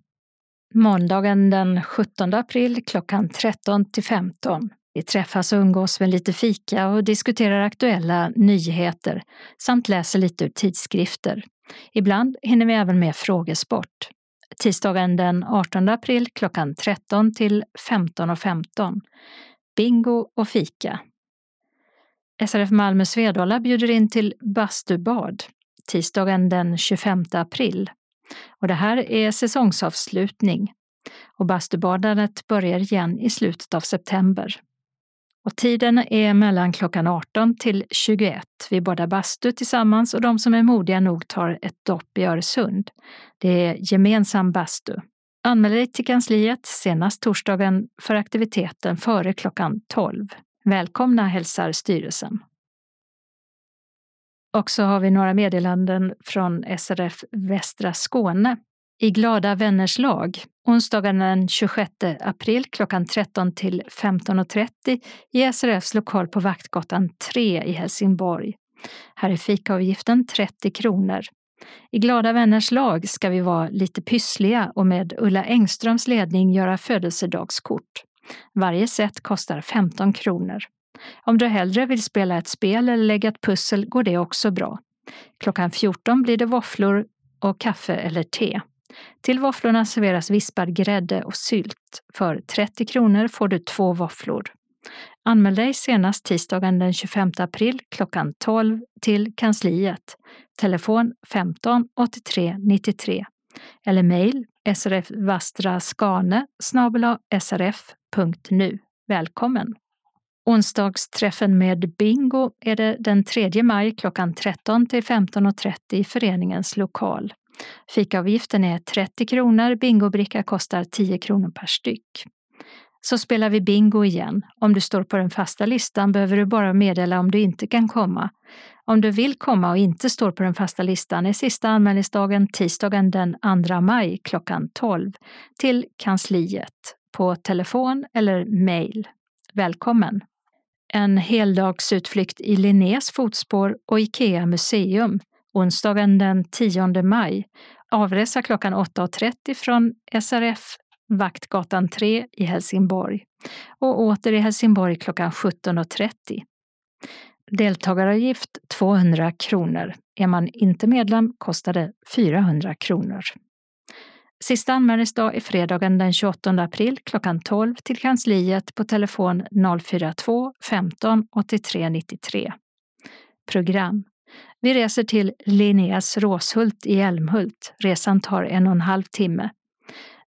Speaker 1: Måndagen den 17 april klockan 13 till 15. Vi träffas och umgås med lite fika och diskuterar aktuella nyheter samt läser lite ur tidskrifter. Ibland hinner vi även med frågesport tisdagen den 18 april klockan 13 till 15.15. 15. Bingo och fika. SRF Malmö Svedala bjuder in till bastubad tisdagen den 25 april. Och det här är säsongsavslutning och bastubadandet börjar igen i slutet av september. Och tiden är mellan klockan 18 till 21. Vi badar bastu tillsammans och de som är modiga nog tar ett dopp i Öresund. Det är gemensam bastu. Anmäl dig till kansliet senast torsdagen för aktiviteten före klockan 12. Välkomna hälsar styrelsen. Och så har vi några meddelanden från SRF Västra Skåne i Glada vänners lag onsdagen den 26 april klockan 13 till 15.30 i SRFs lokal på Vaktgatan 3 i Helsingborg. Här är fikaavgiften 30 kronor. I Glada vänners lag ska vi vara lite pyssliga och med Ulla Engströms ledning göra födelsedagskort. Varje set kostar 15 kronor. Om du hellre vill spela ett spel eller lägga ett pussel går det också bra. Klockan 14 blir det våfflor och kaffe eller te. Till våfflorna serveras vispad grädde och sylt. För 30 kronor får du två våfflor. Anmäl dig senast tisdagen den 25 april klockan 12 till kansliet. Telefon 15 83 93 eller mejl srfvastraskane srf.nu. Välkommen! Onsdagsträffen med bingo är det den 3 maj klockan 13 till 15.30 i föreningens lokal. Fikaavgiften är 30 kronor, bingobricka kostar 10 kronor per styck. Så spelar vi bingo igen. Om du står på den fasta listan behöver du bara meddela om du inte kan komma. Om du vill komma och inte står på den fasta listan är sista anmälningsdagen tisdagen den 2 maj klockan 12 till kansliet på telefon eller mejl. Välkommen! En heldagsutflykt i Linnés fotspår och Ikea museum onsdagen den 10 maj. Avresa klockan 8.30 från SRF Vaktgatan 3 i Helsingborg och åter i Helsingborg klockan 17.30. Deltagaravgift 200 kronor. Är man inte medlem kostar det 400 kronor. Sista anmälningsdag är fredagen den 28 april klockan 12 till kansliet på telefon 042 15 83 93. Program vi reser till Linneas Råshult i Älmhult. Resan tar en och en halv timme.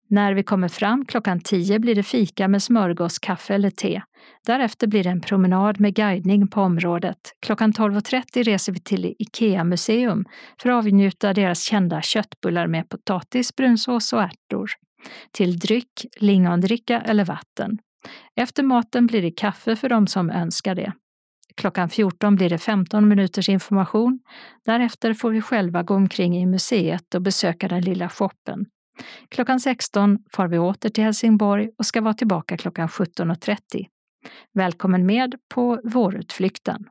Speaker 1: När vi kommer fram klockan tio blir det fika med smörgås, kaffe eller te. Därefter blir det en promenad med guidning på området. Klockan 12.30 reser vi till IKEA museum för att avnjuta deras kända köttbullar med potatis, brunsås och ärtor. Till dryck, lingondricka eller vatten. Efter maten blir det kaffe för de som önskar det. Klockan 14 blir det 15 minuters information. Därefter får vi själva gå omkring i museet och besöka den lilla shoppen. Klockan 16 far vi åter till Helsingborg och ska vara tillbaka klockan 17.30. Välkommen med på vårutflykten.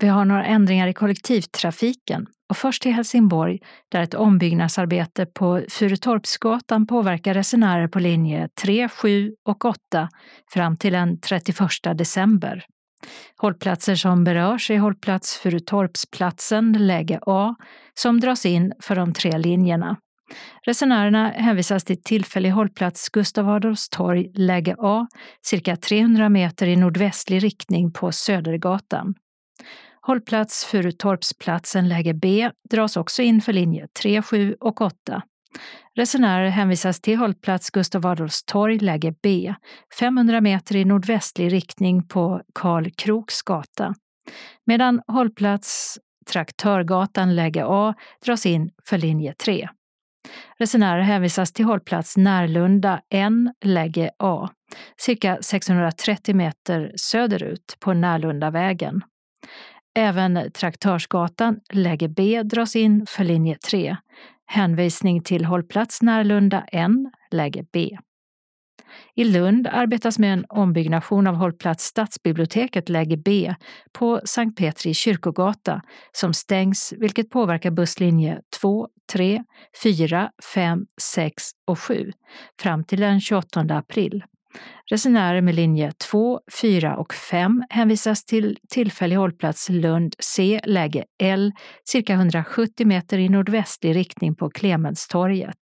Speaker 1: Vi har några ändringar i kollektivtrafiken och först till Helsingborg där ett ombyggnadsarbete på Furutorpsgatan påverkar resenärer på linje 3, 7 och 8 fram till den 31 december. Hållplatser som berörs är hållplats Furutorpsplatsen, läge A, som dras in för de tre linjerna. Resenärerna hänvisas till tillfällig hållplats Gustav Adolfs torg, läge A, cirka 300 meter i nordvästlig riktning på Södergatan. Hållplats Furutorpsplatsen läge B dras också in för linje 3, 7 och 8. Resenärer hänvisas till hållplats Gustav Adolfs torg läge B, 500 meter i nordvästlig riktning på Karl Kroks gata. Medan hållplats Traktörgatan läge A dras in för linje 3. Resenärer hänvisas till hållplats Närlunda N läge A, cirka 630 meter söderut på Närlundavägen. Även Traktörsgatan, läge B, dras in för linje 3. Hänvisning till hållplats Närlunda N, läge B. I Lund arbetas med en ombyggnation av hållplats Stadsbiblioteket läge B på Sankt Petri kyrkogata som stängs vilket påverkar busslinje 2, 3, 4, 5, 6 och 7 fram till den 28 april. Resenärer med linje 2, 4 och 5 hänvisas till tillfällig hållplats Lund C, läge L, cirka 170 meter i nordvästlig riktning på Clemenstorget.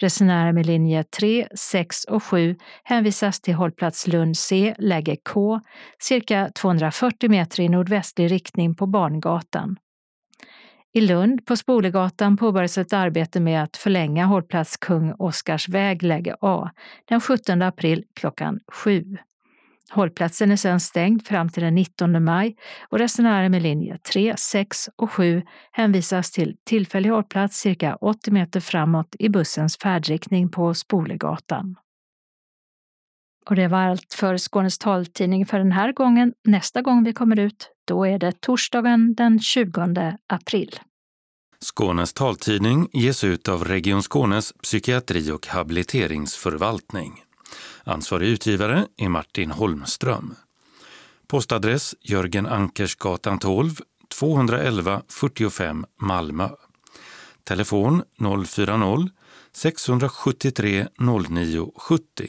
Speaker 1: Resenärer med linje 3, 6 och 7 hänvisas till hållplats Lund C, läge K, cirka 240 meter i nordvästlig riktning på Barngatan. I Lund på Spolegatan påbörjas ett arbete med att förlänga hållplats Kung Oscars väg läge A den 17 april klockan 7. Hållplatsen är sedan stängd fram till den 19 maj och resenärer med linje 3, 6 och 7 hänvisas till tillfällig hållplats cirka 80 meter framåt i bussens färdriktning på Spolegatan. Och det var allt för Skånes taltidning för den här gången. Nästa gång vi kommer ut, då är det torsdagen den 20 april.
Speaker 16: Skånes taltidning ges ut av Region Skånes psykiatri och habiliteringsförvaltning. Ansvarig utgivare är Martin Holmström. Postadress Jörgen Ankersgatan 12, 211 45 Malmö. Telefon 040-673 09 70.